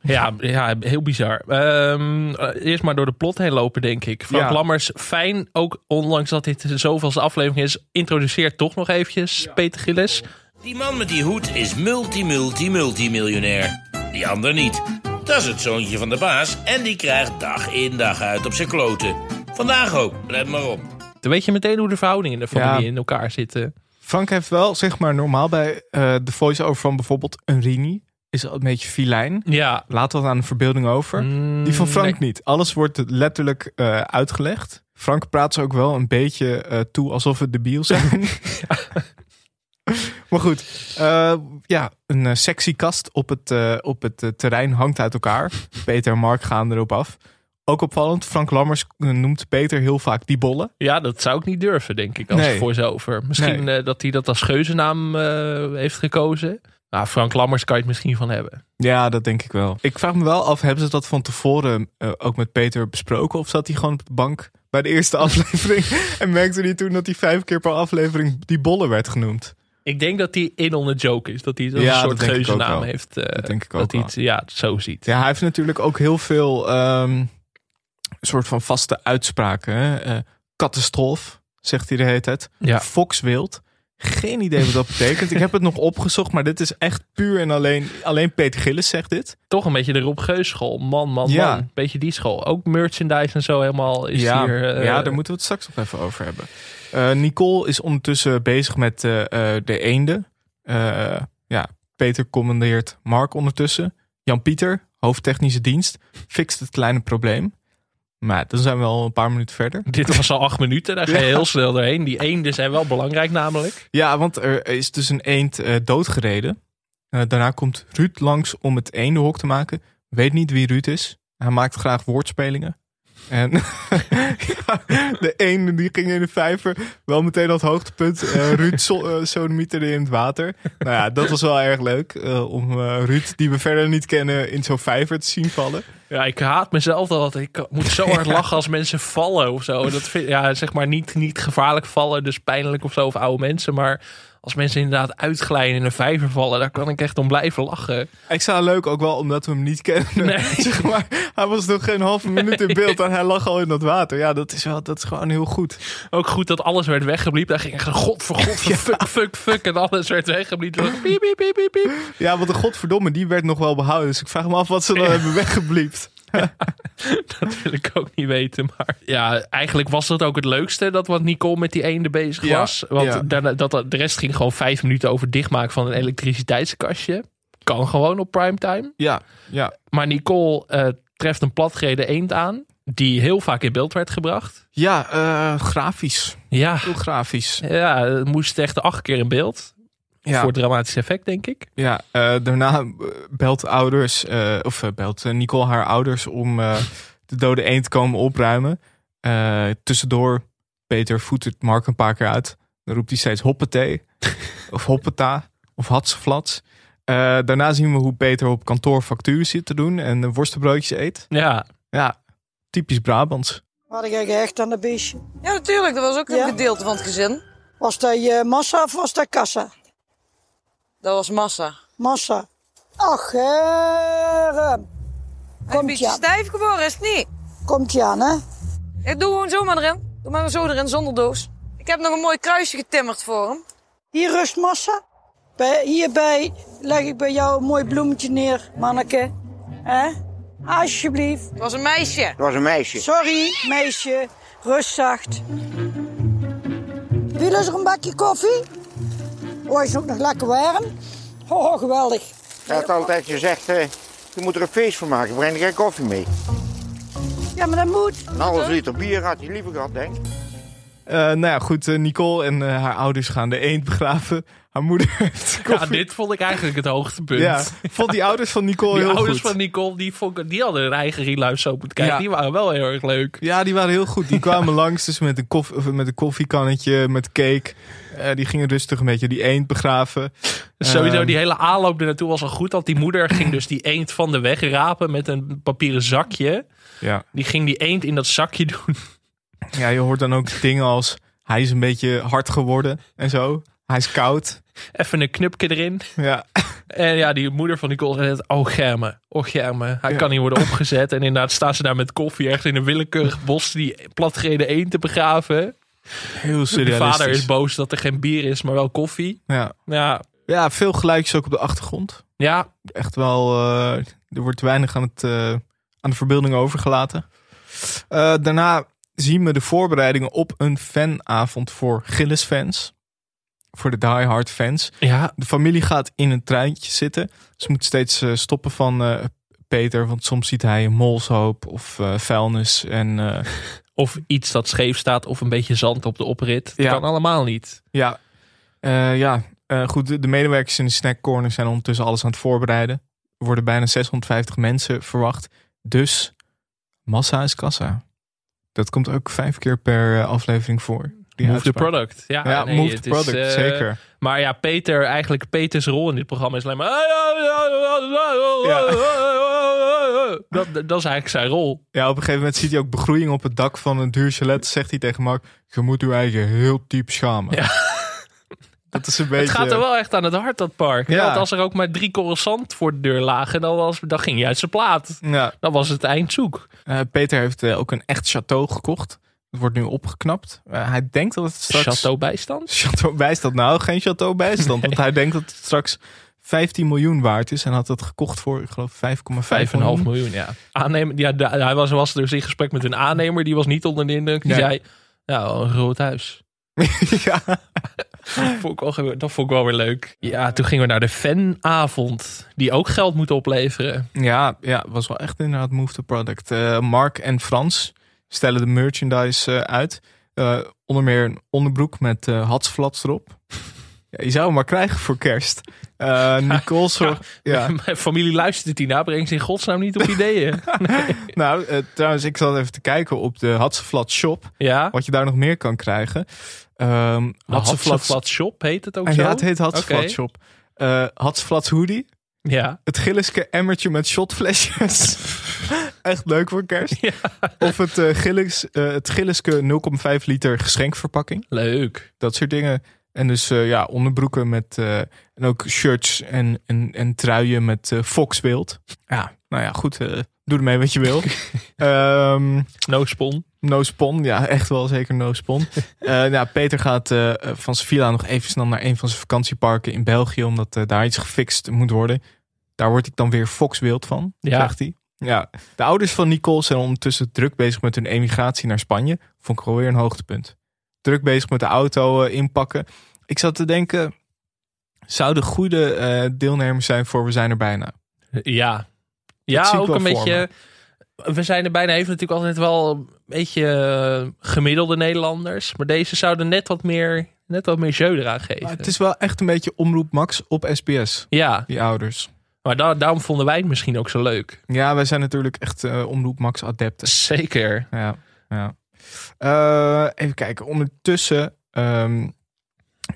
ja, ja heel bizar. Ehm, eh, eerst maar door de plot heen lopen, denk ik. Frank Ja. Lammers, fijn, ook ondanks dat dit zoveelste aflevering is, introduceert toch nog eventjes Peter Gillis. Die man met die hoed is multi-multi-multimiljonair. Die ander niet. Dat is het zoontje van de baas en die krijgt dag in dag uit op zijn kloten. Vandaag ook, let maar op. Dan weet je meteen hoe de verhoudingen in de familie Ja. in elkaar zitten. Frank heeft wel, zeg maar, normaal bij eh, de voice-over van bijvoorbeeld een Rini. Is al een beetje filijn. Ja. Laat dat aan de verbeelding over. Mm, Die van Frank nee. niet. Alles wordt letterlijk eh, uitgelegd. Frank praat ze ook wel een beetje eh, toe alsof het debiel zijn. maar goed, eh, ja, een eh, sexy kast op het, eh, op het terrein hangt uit elkaar. Peter en Mark gaan erop af. Ook opvallend, Frank Lammers noemt Peter heel vaak die bolle. Ja, dat zou ik niet durven, denk ik, als Nee. voice-over. Misschien dat hij dat als geuzennaam heeft gekozen. Nou, Frank Lammers kan je het misschien van hebben. Ja, dat denk ik wel. Ik vraag me wel af, hebben ze dat van tevoren ook met Peter besproken? Of zat hij gewoon op de bank bij de eerste aflevering en merkte hij toen dat hij vijf keer per aflevering die bolle werd genoemd? Ik denk dat hij in on the joke is. Dat hij dat Ja, een soort geuzennaam wel. heeft. eh, Dat denk ik ook dat hij het ja, zo ziet. Ja, hij heeft natuurlijk ook heel veel ehm, soort van vaste uitspraken. Hè? Eh, catastrof, zegt hij de hele tijd. Ja. Foxwild. Geen idee wat dat betekent. Ik heb het nog opgezocht, maar dit is echt puur en alleen. Alleen Peter Gillis zegt dit. Toch een beetje de Rob Geus school. Man, man, Ja. man. Beetje die school. Ook merchandise en zo helemaal is ja, hier... eh, ja, daar moeten we het straks nog even over hebben. Eh, Nicole is ondertussen bezig met eh, eh, de eenden. Eh, ja, Peter commandeert Mark ondertussen. Jan-Pieter, hoofdtechnische dienst, fixt het kleine probleem. Maar dan zijn we al een paar minuten verder. Dit was al acht minuten. Daar ga je Ja. heel snel doorheen. Die eenden zijn wel belangrijk namelijk. Ja, want er is dus een eend eh, doodgereden. Eh, daarna komt Ruud langs om het eendenhok te maken. Weet niet wie Ruud is. Hij maakt graag woordspelingen. En ja, de eenden die gingen in de vijver. Wel meteen dat hoogtepunt. Eh Ruud so, uh, sodemieterde in het water. Nou ja, dat was wel erg leuk. eh, om eh, Ruud, die we verder niet kennen, in zo'n vijver te zien vallen. Ja, ik haat mezelf al. Ik moet zo hard lachen als mensen vallen of zo. Dat vind, ja, zeg maar niet, niet gevaarlijk vallen, dus pijnlijk of zo, of oude mensen. Maar als mensen inderdaad uitglijden in een vijver vallen, daar kan ik echt om blijven lachen. Extra leuk ook wel omdat we hem niet kennen. Nee. Zeg maar, hij was nog geen halve minuut in beeld en hij lag al in dat water. Ja, dat is, wel, dat is gewoon heel goed. Ook goed dat alles werd weggebliept. Daar ging echt een god voor god voor fuck, fuck, fuck. En alles werd weggebliept. Piep, piep, piep, piep, piep. Ja, want de godverdomme, die werd nog wel behouden. Dus ik vraag me af wat ze dan hebben weggebliept. Dat wil ik ook niet weten. Maar ja, eigenlijk was dat ook het leukste. Dat wat Nicole met die eenden bezig Ja, was. Want ja. daarna, dat, de rest ging gewoon vijf minuten over dichtmaken van een elektriciteitskastje. Kan gewoon op primetime. Ja, ja. Maar Nicole eh, treft een platgereden eend aan. Die heel vaak in beeld werd gebracht. Ja, eh, grafisch. Ja. Heel grafisch. Ja, het moest echt acht keer in beeld. Ja. Voor dramatisch effect, denk ik. Ja, eh, daarna eh, belt ouders, eh, of belt Nicole haar ouders om eh, de dode eend te komen opruimen. Eh, tussendoor, Peter voedt het Mark een paar keer uit. Dan roept hij steeds hoppatee, of hoppeta, of hatseflats. Eh daarna zien we hoe Peter op kantoor factuur zit te doen en worstenbroodjes eet. Ja. Ja, typisch Brabants. Had jij gehecht aan de beestje? Ja, natuurlijk. Dat was ook een gedeelte van het gezin. Was dat je massa of was dat kassa? Dat was massa. Massa. Ach, heren. Een beetje stijf geworden, is het niet? Komt je aan, hè? Ik doe gewoon zomaar erin. Doe maar zo erin, zonder doos. Ik heb nog een mooi kruisje getimmerd voor hem. Hier rust massa. Bij, hierbij leg ik bij jou een mooi bloemetje neer, manneke. Hè? Alsjeblieft. Het was een meisje. Het was een meisje. Sorry, meisje. Rust zacht. Wil er een bakje koffie? Oh, is ook nog lekker warm. Oh, geweldig. Hij had altijd gezegd, eh, je moet er een feest van maken. Breng er geen koffie mee. Ja, maar dat moet. Een half liter bier had hij liever gehad, denk ik. Eh, nou ja, goed. eh, Nicole en haar ouders gaan de eend begraven. Haar moeder heeft Ja, koffie. dit vond ik eigenlijk het hoogtepunt. Ja, ik vond die ouders van Nicole Die heel ouders goed. van Nicole, die, vond, die hadden hun eigen reluis zo moeten kijken. Ja. Die waren wel heel erg leuk. Ja, die waren heel goed. Die kwamen langs dus met een, koff, of met een koffiekannetje, met cake. Eh, die gingen rustig een beetje die eend begraven. Sowieso, Ehm, die hele aanloop er naartoe was al goed. Want die moeder ging dus die eend van de weg rapen met een papieren zakje. Ja. Die ging die eend in dat zakje doen. Ja, je hoort dan ook dingen als... Hij is een beetje hard geworden en zo. Hij is koud. Even een knupje erin. Ja. En ja, die moeder van Nicole zei net, oh Germe, oh Germe. Hij Ja. kan niet worden opgezet. En inderdaad staan ze daar met koffie ergens in een willekeurig bos die platgereden eend te begraven. Heel De surrealistisch. vader is boos dat er geen bier is, maar wel koffie. Ja. Ja, ja, veel geluidjes ook op de achtergrond. ja Echt wel... eh, er wordt weinig aan, het, eh, aan de verbeelding overgelaten. Eh, daarna zien we de voorbereidingen op een fanavond voor Gillis-fans. Voor de diehard fans. Ja. De familie gaat in een treintje zitten. Ze moet steeds stoppen van eh, Peter. Want soms ziet hij een molshoop of eh, vuilnis. En eh, Of iets dat scheef staat of een beetje zand op de oprit. Dat kan allemaal niet. ja, eh, ja eh, goed. De, de medewerkers in de snackcorner zijn ondertussen alles aan het voorbereiden. Er worden bijna 650 mensen verwacht. Dus massa is kassa. Dat komt ook vijf keer per eh, aflevering voor. Die move the product. Ja, Ja, nee, move the is, product, eh, zeker. Maar ja, Peter, eigenlijk Peters rol in dit programma is alleen maar... Dat, dat is eigenlijk zijn rol. Ja, op een gegeven moment ziet hij ook begroeiing op het dak van een duur chalet. Zegt hij tegen Mark, je moet uw eigen heel diep schamen. Ja. Dat is een beetje... Het gaat er wel echt aan het hart, dat park. Ja. Want als er ook maar drie croissant voor de deur lagen, dan, was, dan ging je uit zijn plaat. Ja. Dan was het eindzoek. Eh, Peter heeft eh, ook een echt château gekocht. Het wordt nu opgeknapt. Eh, hij denkt dat het straks... Chateau bijstand? Chateau bijstand. Nou, geen chateau bijstand. Want hij denkt dat het straks 15 miljoen waard is. En had het gekocht voor, ik geloof, 5,5 5,5 miljoen. miljoen, ja. Aannemer, ja de- hij was, was dus in gesprek met een aannemer. Die was niet onder de indruk. Die Nee. zei, ja, een groot huis. ja. dat, vond ik wel, dat vond ik wel weer leuk. Ja, toen gingen we naar de fanavond. Die ook geld moet opleveren. Ja, ja, was wel echt inderdaad move the product. Eh, Mark en Frans stellen de merchandise eh, uit. Eh, onder meer een onderbroek met eh hatsflats erop. Ja, je zou hem maar krijgen voor kerst. Eh Nicole zorgt... Ja. Mijn familie luistert hierna, brengt ze in godsnaam niet op ideeën. Nou, eh, trouwens, ik zat even te kijken op de Hatseflat shop. Ja. Wat je daar nog meer kan krijgen. Hatseflat Shop heet het ook zo? Ja, het heet Hatseflat shop. Hatseflats hoodie. Ja. Het Gilliske emmertje met shotflesjes. Echt leuk voor kerst. Of het, eh Gillis, eh, het Gilliske 0,5 liter geschenkverpakking. Leuk. Dat soort dingen. En dus eh, ja, onderbroeken met... en ook shirts en, en, en truien met Foxbeeld. Ja, nou ja, goed. doe ermee wat je wil. Ehm no spon. No spon, ja, echt wel zeker no spon. Ja, Peter gaat van zijn villa nog even snel naar een van zijn vakantieparken in België, omdat daar iets gefixt moet worden. Daar word ik dan weer Foxbeeld van, Ja. zegt hij. Ja, de ouders van Nicole zijn ondertussen druk bezig met hun emigratie naar Spanje. Vond ik alweer een hoogtepunt. Druk bezig met de auto eh, inpakken. Ik zat te denken, zouden goede eh, deelnemers zijn voor We zijn er bijna. Ja. Ja, ook een beetje... We zijn er bijna even natuurlijk altijd wel een beetje eh, gemiddelde Nederlanders. Maar deze zouden net wat meer, net wat meer jeu eraan geven. Maar het is wel echt een beetje omroep Max op SBS. Ja. Die ouders. Maar da- daarom vonden wij het misschien ook zo leuk. Ja, wij zijn natuurlijk echt eh omroep Max adepten. Zeker. Ja, ja. Eh, even kijken. Ondertussen, ehm,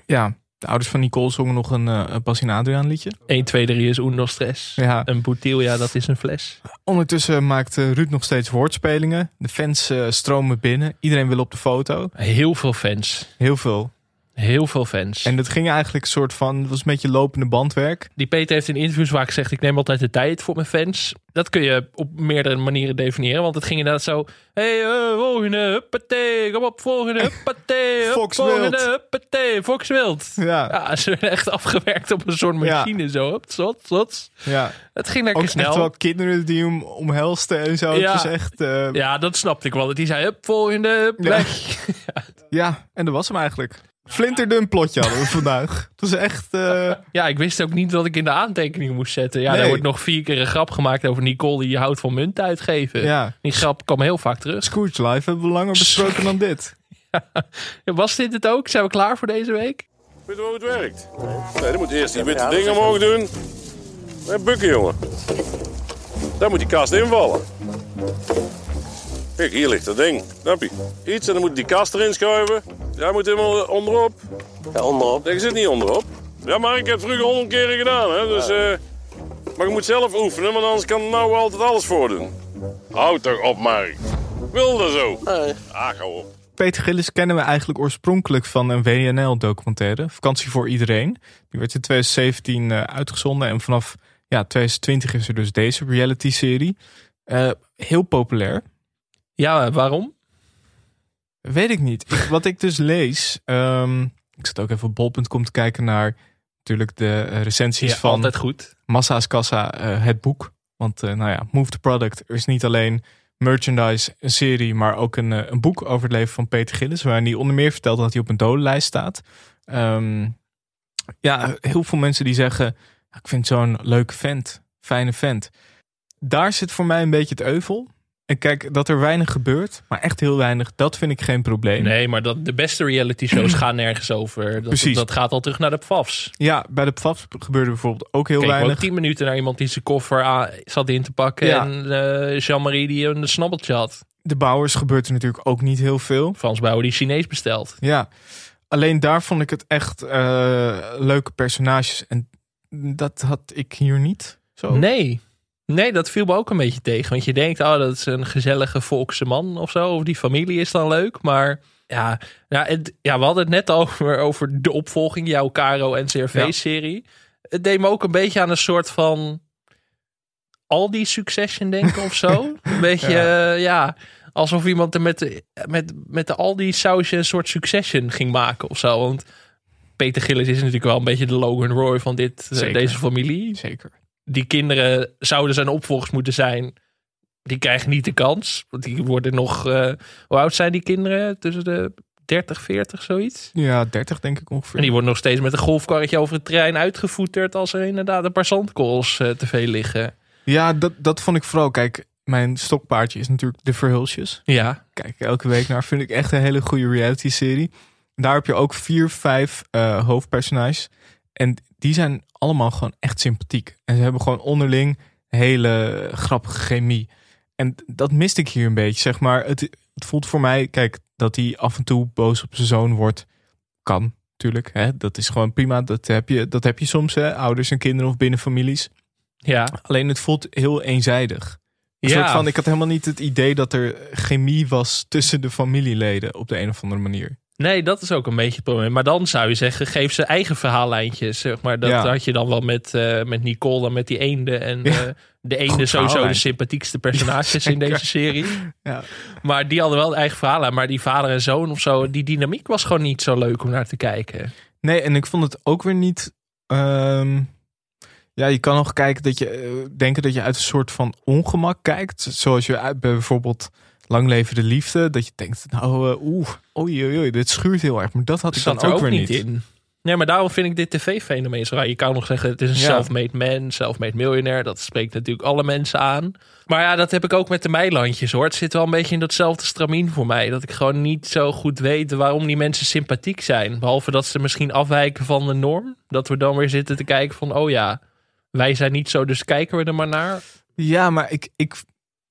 ja, de ouders van Nicole zongen nog een uh, Bas en Adriaan liedje. 1, 2, 3 is uno stress. Ja. Een boutilia, dat is een fles. Ondertussen maakt eh, Ruud nog steeds woordspelingen. De fans eh, stromen binnen. Iedereen wil op de foto. Heel veel fans. Heel veel. Heel veel fans. En dat ging eigenlijk een soort van, het was een beetje lopende bandwerk. Die Peter heeft in interviews vaak gezegd: ik neem altijd de tijd voor mijn fans. Dat kun je op meerdere manieren definiëren. Want het ging inderdaad zo: hey, eh, volgende, huppatee, kom op, volgende, huppatee, hup, Fox volgende, huppatee, Fox Wild. Ja. ja, ze werden echt afgewerkt op een soort machine zo. Hup, zot, zot. Ja. Het ging lekker Ook snel. echt wel kinderen die hem omhelsten en zo. Ja. Het was echt... eh, Ja, dat snapte ik wel. Dat hij zei: hup, volgende, hup, Ja. weg. ja, en dat was hem eigenlijk. Flinterdun plotje hadden we vandaag. Het was echt... eh, Ja, ik wist ook niet wat ik in de aantekeningen moest zetten. Ja, Nee. er wordt nog vier keer een grap gemaakt over Nicole die houdt van munt uitgeven. Ja. Die grap kwam heel vaak terug. Scrooge Live hebben we langer besproken dan dit. Was dit het ook? Zijn we klaar voor deze week? Weet je hoe het werkt? Nee, dan moet eerst die witte dingen omhoog doen. En bukken, jongen. Daar moet die kast invallen. Kijk, hier ligt dat ding. Snap je? Iets en dan moet die kast erin schuiven. Jij moet helemaal onderop. Ja, onderop. Nee, je zit niet onderop. Ja, maar ik heb het vroeger honderd keren gedaan, hè. Dus, eh, maar je moet zelf oefenen, want anders kan nou altijd alles voordoen. Houd toch op, Mark. Wil dat zo? Nee. Ah, ga op. Peter Gillis kennen we eigenlijk oorspronkelijk van een WNL-documentaire, Vakantie voor Iedereen. Die werd in 2017 eh, uitgezonden en vanaf ja, 2020 is er dus deze reality-serie. Eh, heel populair. Ja, waarom? Weet ik niet. Ik- wat ik dus lees, ehm, ik zat ook even op bol.com te kijken naar natuurlijk de eh, recensies Ja, van altijd goed. Massa's Kassa, eh, het boek. Want eh, nou ja, Move the Product er is niet alleen merchandise, een serie, maar ook een, een boek over het leven van Peter Gillis. Waarin hij onder meer vertelt dat hij op een dodenlijst staat. Ehm, ja, heel veel mensen die zeggen, ik vind zo'n leuke vent, fijne vent. Daar zit voor mij een beetje het euvel. En kijk, dat er weinig gebeurt, maar echt heel weinig, dat vind ik geen probleem. Nee, maar dat, de beste reality shows gaan nergens over. Dat, Precies. dat gaat al terug naar de PFAFs. Ja, bij de PFAFs gebeurde bijvoorbeeld ook heel Kijk, ook weinig. tien minuten naar iemand die zijn koffer aan, zat in te pakken. Ja. En eh, Jean-Marie die een snabbeltje had. De bouwers gebeurt er natuurlijk ook niet heel veel. Frans Bauer die Chinees besteld. Ja, alleen daar vond ik het echt eh, leuke personages. En dat had ik hier niet. Zo. Nee. Nee, dat viel me ook een beetje tegen. Want je denkt, oh, dat is een gezellige volkse man of zo. Of die familie is dan leuk. Maar ja, ja, het, ja we hadden het net over, over de opvolging. Jouw Caro NCRV-serie. Het deed me ook een beetje aan een soort van... Aldi Succession denken of zo. Een beetje, Ja. ja. ja, alsof iemand er met de, met, met de Aldi sausje een soort Succession ging maken of zo. Want Peter Gillis is natuurlijk wel een beetje de Logan Roy van dit, eh, deze familie. Zeker. Die kinderen zouden zijn opvolgers moeten zijn. Die krijgen niet de kans. Want die worden nog... eh, hoe oud zijn die kinderen? Tussen de 30, 40, zoiets? Ja, 30 denk ik ongeveer. En die worden nog steeds met een golfkarretje over het terrein uitgevoeterd... als er inderdaad een paar zandkorrels eh, te veel liggen. Ja, dat, dat vond ik vooral. Kijk, mijn stokpaardje is natuurlijk de Verhulsjes. Ja. Kijk elke week naar. Vind ik echt een hele goede reality serie. Daar heb je ook vier, vijf eh, hoofdpersonages. En die zijn allemaal gewoon echt sympathiek. En ze hebben gewoon onderling hele grappige chemie. En dat miste ik hier een beetje, zeg maar. Het, het voelt voor mij, kijk, dat hij af en toe boos op zijn zoon wordt. Kan, natuurlijk. Hè? Dat is gewoon prima. Dat heb je, dat heb je soms, hè? ouders en kinderen of binnen families. Ja. Alleen het voelt heel eenzijdig. Een Ja. soort van, ik had helemaal niet het idee dat er chemie was tussen de familieleden op de een of andere manier. Nee, dat is ook een beetje het probleem. Maar dan zou je zeggen, geef ze eigen verhaallijntjes. Zeg maar. Dat Ja. had je dan wel met, eh, met Nicole, dan met die eenden. En Ja. eh, de eenden sowieso de sympathiekste personages in deze serie. Ja. Maar die hadden wel een eigen verhaal. Maar die vader en zoon of zo, die dynamiek was gewoon niet zo leuk om naar te kijken. Nee, en ik vond het ook weer niet. ehm, ja, je kan nog kijken dat je eh, denken dat je uit een soort van ongemak kijkt. Zoals je bijvoorbeeld Lang Leven de Liefde. Dat je denkt, nou, eh, oeh, oei, oei, oei, dit schuurt heel erg. Maar dat had ik zat dan ook, weer niet. in. Nee, maar daarom vind ik dit tv-fenomeen zo raar. Je kan nog zeggen, het is een Ja. self-made man, self-made miljonair. Dat spreekt natuurlijk alle mensen aan. Maar ja, dat heb ik ook met de Meilandjes hoor. Het zit wel een beetje in datzelfde stramien voor mij. Dat ik gewoon niet zo goed weet waarom die mensen sympathiek zijn. Behalve dat ze misschien afwijken van de norm. Dat we dan weer zitten te kijken van, oh ja, wij zijn niet zo, dus kijken we er maar naar. Ja, maar ik, ik,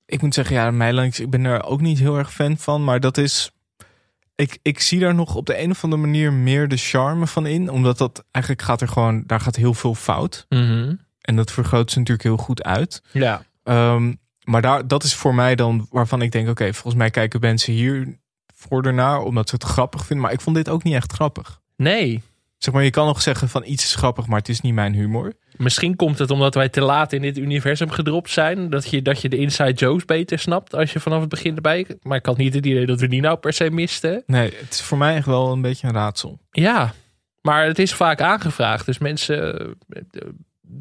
ik moet zeggen, ja, Meilands, ik ben er ook niet heel erg fan van. Maar dat is. Ik, ik zie daar nog op de een of andere manier meer de charme van in. Omdat dat eigenlijk gaat er gewoon. Daar gaat heel veel fout. Mhm. En dat vergroot ze natuurlijk heel goed uit. Ja. Ehm, maar daar, dat is voor mij dan waarvan ik denk: oké, volgens mij kijken mensen hier voor ernaar omdat ze het grappig vinden. Maar ik vond dit ook niet echt grappig. Nee. Zeg maar, je kan nog zeggen van iets is grappig, maar het is niet mijn humor. Misschien komt het omdat wij te laat in dit universum gedropt zijn. Dat je, dat je de inside jokes beter snapt als je vanaf het begin erbij... Maar ik had niet het idee dat we die nou per se misten. Nee, het is voor mij echt wel een beetje een raadsel. Ja, maar het is vaak aangevraagd. Dus mensen... eh,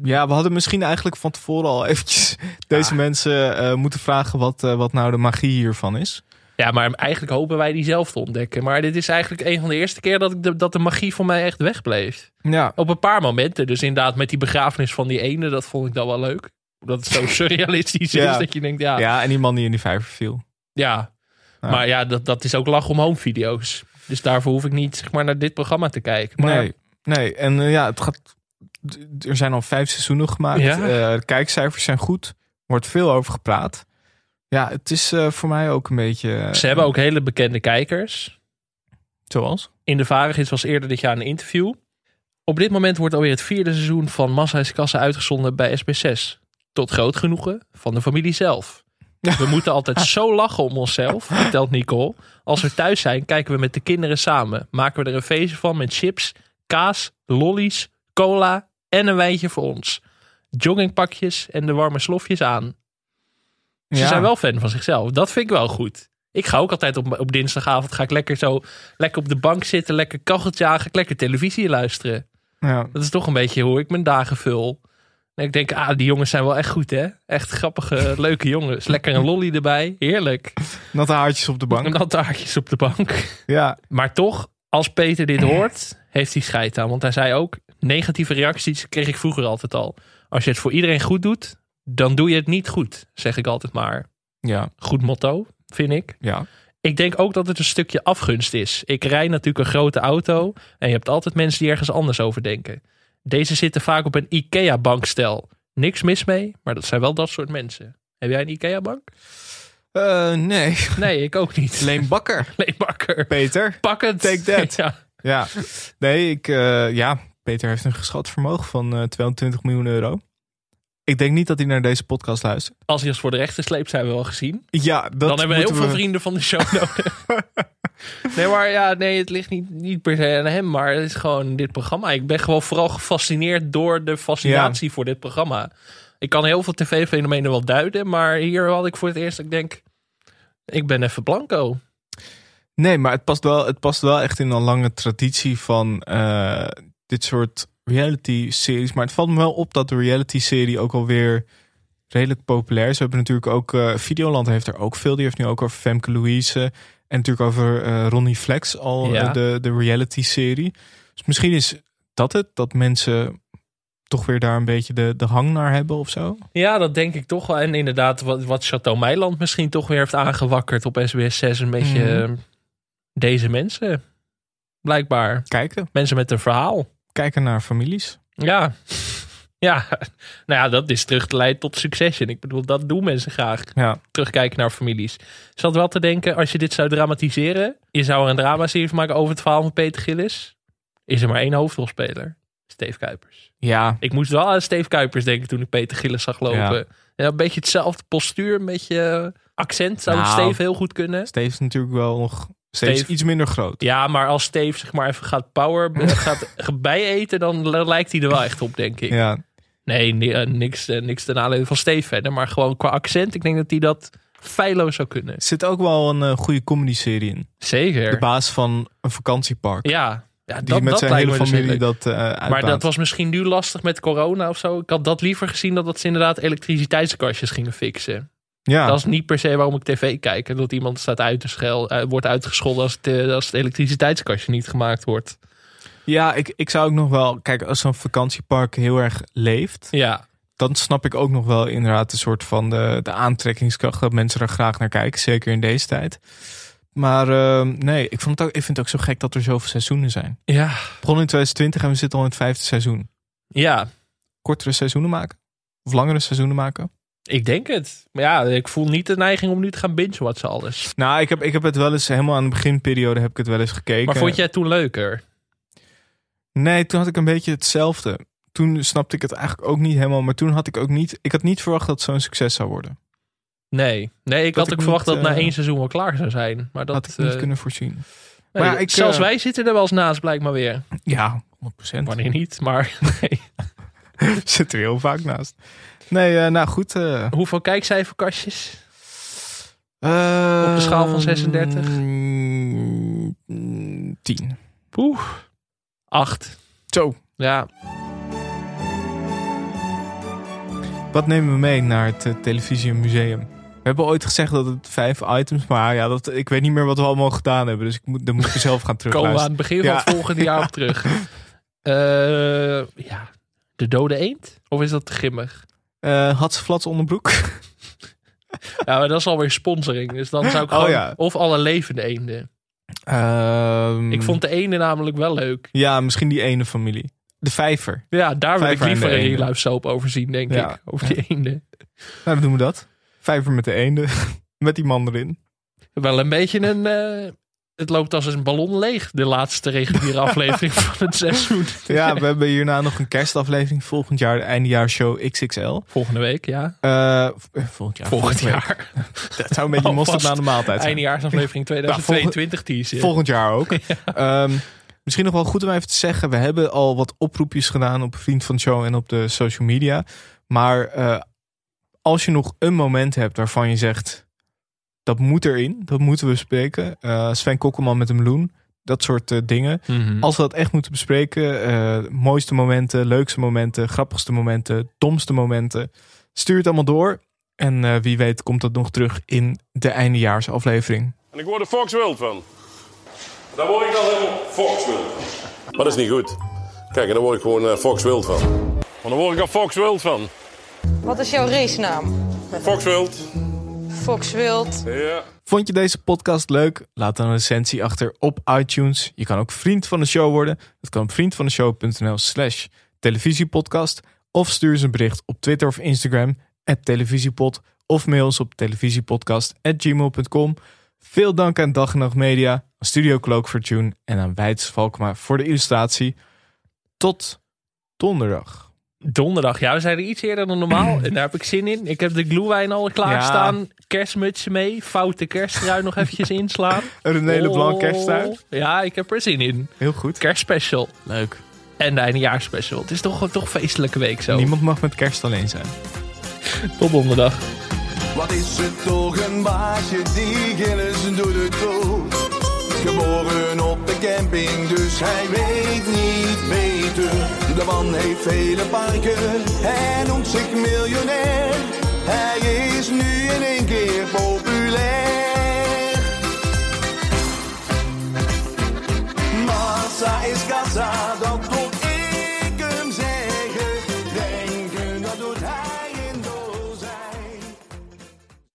Ja, we hadden misschien eigenlijk van tevoren al eventjes deze mensen eh, moeten vragen wat, eh, wat nou de magie hiervan is. Ja, maar eigenlijk hopen wij die zelf te ontdekken. Maar dit is eigenlijk een van de eerste keer dat, ik de, dat de magie voor mij echt wegbleef. Ja. Op een paar momenten. Dus inderdaad met die begrafenis van die ene, dat vond ik dan wel leuk. Dat het zo surrealistisch Ja. is dat je denkt, ja, Ja, en die man die in die vijver viel. Ja, Ja. Maar ja, dat, dat is ook lach om home video's. Dus daarvoor hoef ik niet zeg maar, naar dit programma te kijken. Maar Nee, nee. En eh, ja, het gaat. Er zijn al vijf seizoenen gemaakt. Ja. Eh, de kijkcijfers zijn goed. Er wordt veel over gepraat. Ja, het is eh, voor mij ook een beetje. eh, Ze hebben ook hele bekende kijkers. Zoals? In de Varigheid was eerder dit jaar een interview. Op dit moment wordt alweer het vierde seizoen van Massa is Kassa uitgezonden bij SB6. Tot groot genoegen van de familie zelf. We moeten altijd zo lachen om onszelf, vertelt Nicole. Als we thuis zijn, kijken we met de kinderen samen. Maken we er een feestje van met chips, kaas, lollies, cola en een wijntje voor ons. Joggingpakjes en de warme slofjes aan. Ze Ja. zijn wel fan van zichzelf. Dat vind ik wel goed. Ik ga ook altijd op, op dinsdagavond ga ik lekker zo lekker op de bank zitten, lekker kacheltje aan, ga ik lekker televisie luisteren. Ja. Dat is toch een beetje hoe ik mijn dagen vul. En ik denk, ah, die jongens zijn wel echt goed, hè? Echt grappige, leuke jongens. Lekker een lolly erbij. Heerlijk. Natte haartjes op de bank. Natte haartjes op de bank. Ja. Maar toch, als Peter dit hoort, heeft hij scheid aan. Want hij zei ook, negatieve reacties kreeg ik vroeger altijd al. Als je het voor iedereen goed doet, dan doe je het niet goed. Zeg ik altijd maar. Ja. Goed motto, vind ik. Ja. Ik denk ook dat het een stukje afgunst is. Ik rijd natuurlijk een grote auto en je hebt altijd mensen die ergens anders over denken. Deze zitten vaak op een IKEA-bankstel. Niks mis mee, maar dat zijn wel dat soort mensen. Heb jij een IKEA-bank? Eh, nee. Nee, ik ook niet. Leen Bakker. Leen Bakker. Peter. Pak het. Take that. Ja. Ja. Nee, ik, eh, ja, Peter heeft een geschat vermogen van eh 220 miljoen euro. Ik denk niet dat hij naar deze podcast luistert. Als hij ons voor de rechter sleept, zijn we wel gezien. Ja, dat Dan hebben we heel veel vrienden van de show nodig. nee, maar ja, nee, het ligt niet, niet per se aan hem, maar het is gewoon dit programma. Ik ben gewoon vooral gefascineerd door de fascinatie voor dit programma. Ik kan heel veel tv-fenomenen wel duiden, maar hier had ik voor het eerst, ik denk, ik ben even blanco. Nee, maar het past wel, het past wel echt in een lange traditie van eh, dit soort reality-series. Maar het valt me wel op dat de reality-serie ook alweer redelijk populair is. We hebben natuurlijk ook, eh, Videoland heeft er ook veel. Die heeft nu ook over Femke Louise en natuurlijk over eh, Ronnie Flex al, Ja. eh, de, de reality-serie. Dus misschien is dat het, dat mensen toch weer daar een beetje de, de hang naar hebben of zo. Ja, dat denk ik toch wel. En inderdaad, wat, wat Chateau Meiland misschien toch weer heeft aangewakkerd op SBS 6. Een beetje Mhm. deze mensen, blijkbaar. Kijken. Mensen met een verhaal. Kijken naar families. Ja. Ja, nou ja, dat is terug te leiden tot Succession. Ik bedoel, dat doen mensen graag. Ja. Terugkijken naar families. Ik zat wel te denken, als je dit zou dramatiseren... je zou er een dramaserie van maken over het verhaal van Peter Gillis... is er maar één hoofdrolspeler. Steve Kuipers. Ja. Ik moest wel aan Steve Kuipers denken toen ik Peter Gillis zag lopen. Ja. Een beetje hetzelfde postuur, een beetje accent zou Nou, Steve heel goed kunnen. Steve is natuurlijk wel nog steeds Steve- iets minder groot. Ja, maar als Steve zeg maar even gaat power, gaat bijeten, dan lijkt hij er wel echt op, denk ik. Ja. Nee, eh, niks, eh, niks ten aanleiding van Steve verder. Maar gewoon qua accent, ik denk dat hij dat feilloos zou kunnen. Er zit ook wel een eh, goede comedy-serie in. Zeker. De baas van een vakantiepark. Ja, ja Die dat, met dat zijn hele dus familie dat eh Maar dat was misschien nu lastig met corona of zo. Ik had dat liever gezien dan dat ze inderdaad elektriciteitskastjes gingen fixen. Ja. Dat is niet per se waarom ik tv kijk. En dat iemand staat uit te schel, eh, wordt uitgescholden als het, eh, als het elektriciteitskastje niet gemaakt wordt. Ja, ik, ik zou ook nog wel... Kijk, als zo'n vakantiepark heel erg leeft... Ja. Dan snap ik ook nog wel inderdaad een soort van de, de aantrekkingskracht... dat mensen er graag naar kijken. Zeker in deze tijd. Maar eh, nee, ik, vond het ook, ik vind het ook zo gek dat er zoveel seizoenen zijn. Ja. Begon in 2020 en we zitten al in het vijfde seizoen. Ja. Kortere seizoenen maken? Of langere seizoenen maken? Ik denk het. Maar ja, ik voel niet de neiging om nu te gaan binge-watchen alles. Nou, ik heb, ik heb het wel eens helemaal aan de beginperiode heb ik het wel eens gekeken. Maar vond jij het toen leuker? Nee, toen had ik een beetje hetzelfde. Toen snapte ik het eigenlijk ook niet helemaal. Maar toen had ik ook niet... Ik had niet verwacht dat het zo'n succes zou worden. Nee. Nee, ik Dat had ik ook verwacht dat na eh, één seizoen wel klaar zou zijn. Maar dat had ik niet eh, kunnen voorzien. nee, Maar ik, zelfs eh, wij zitten er wel eens naast, blijkbaar weer. Ja, 100%. Wanneer niet, maar nee. Zit er heel vaak naast. Nee, eh, nou goed. eh Hoeveel kijkcijferkastjes? Op de schaal van 36? mm, 10. Oeh. Acht. Zo. Ja. Wat nemen we mee naar het eh, televisiemuseum? We hebben ooit gezegd dat het vijf items, maar ja, dat, ik weet niet meer wat we allemaal gedaan hebben. Dus ik moet, dan moet ik zelf gaan Komen we aan het begin van Ja. het volgende jaar op terug. Ja. De dode eend? Of is dat te grimmig? Eh had ze flats onderbroek? Ja, maar dat is alweer sponsoring. Dus dan zou ik Oh, gewoon... ja. Of alle levende eenden. Ehm, Ik vond de eenden namelijk wel leuk. Ja, misschien die ene familie. De vijver. Ja, daar wil ik liever een soap over zien, denk Ja. ik. Over die eenden. Nou, dan doen we dat. Vijver met de eenden. met die man erin. Wel een beetje een... eh, het loopt als een ballon leeg, de laatste reguliere aflevering van het seizoen. Ja, we hebben hierna nog een kerstaflevering. Volgend jaar de eindejaarsshow XXL. Volgende week, ja. Eh, volgend jaar. Volgend jaar. Dat zou een beetje mosterd na de maaltijd zijn. Eindejaarsaflevering 2022 teasen. Volgend jaar ook. Ehm, misschien nog wel goed om even te zeggen. We hebben al wat oproepjes gedaan op Vriend van de Show en op de social media. Maar eh, als je nog een moment hebt waarvan je zegt... dat moet erin, dat moeten we bespreken. Eh, Sven Kokkelman met een meloen. Dat soort eh, dingen. Mhm. Als we dat echt moeten bespreken. eh, mooiste momenten, leukste momenten, grappigste momenten, domste momenten. Stuur het allemaal door. En eh, wie weet komt dat nog terug in de eindejaarsaflevering. En ik word er Fox wild van. Daar word ik dan helemaal Fox wild van. Maar dat is niet goed. Kijk, daar word ik gewoon eh, Fox wild van. Maar dan word ik al Fox wild van. Wat is jouw racenaam? Fox wild. Fox Wild. Ja. Vond je deze podcast leuk? Laat dan een recensie achter op iTunes. Je kan ook vriend van de show worden. Dat kan op vriendvandeshow.nl slash televisiepodcast. Of stuur eens een bericht op Twitter of Instagram, televisiepod. Of mail ons op televisiepodcast.gmail.com. Veel dank aan Dag en Nacht Media, aan Studio Cloak voor Tune en aan Weids Valkma voor de illustratie. Tot donderdag. Donderdag, ja, we zijn er iets eerder dan normaal. en daar heb ik zin in. Ik heb de glühwein al klaarstaan. Kerstmutsen mee. Foute kersttrui nog eventjes inslaan. Een hele Leblanc kersttrui. Ja, ik heb er zin in. Heel goed. Kerstspecial. Leuk. En de eindejaarsspecial. Het is toch, toch feestelijke week zo. Niemand mag met kerst alleen zijn. Tot donderdag. Wat is het toch een baasje die doet het goed. Geboren op de camping, dus hij weet niet beter. De man heeft vele parken, hij noemt zich miljonair. Hij is nu in één keer populair. Massa is casa,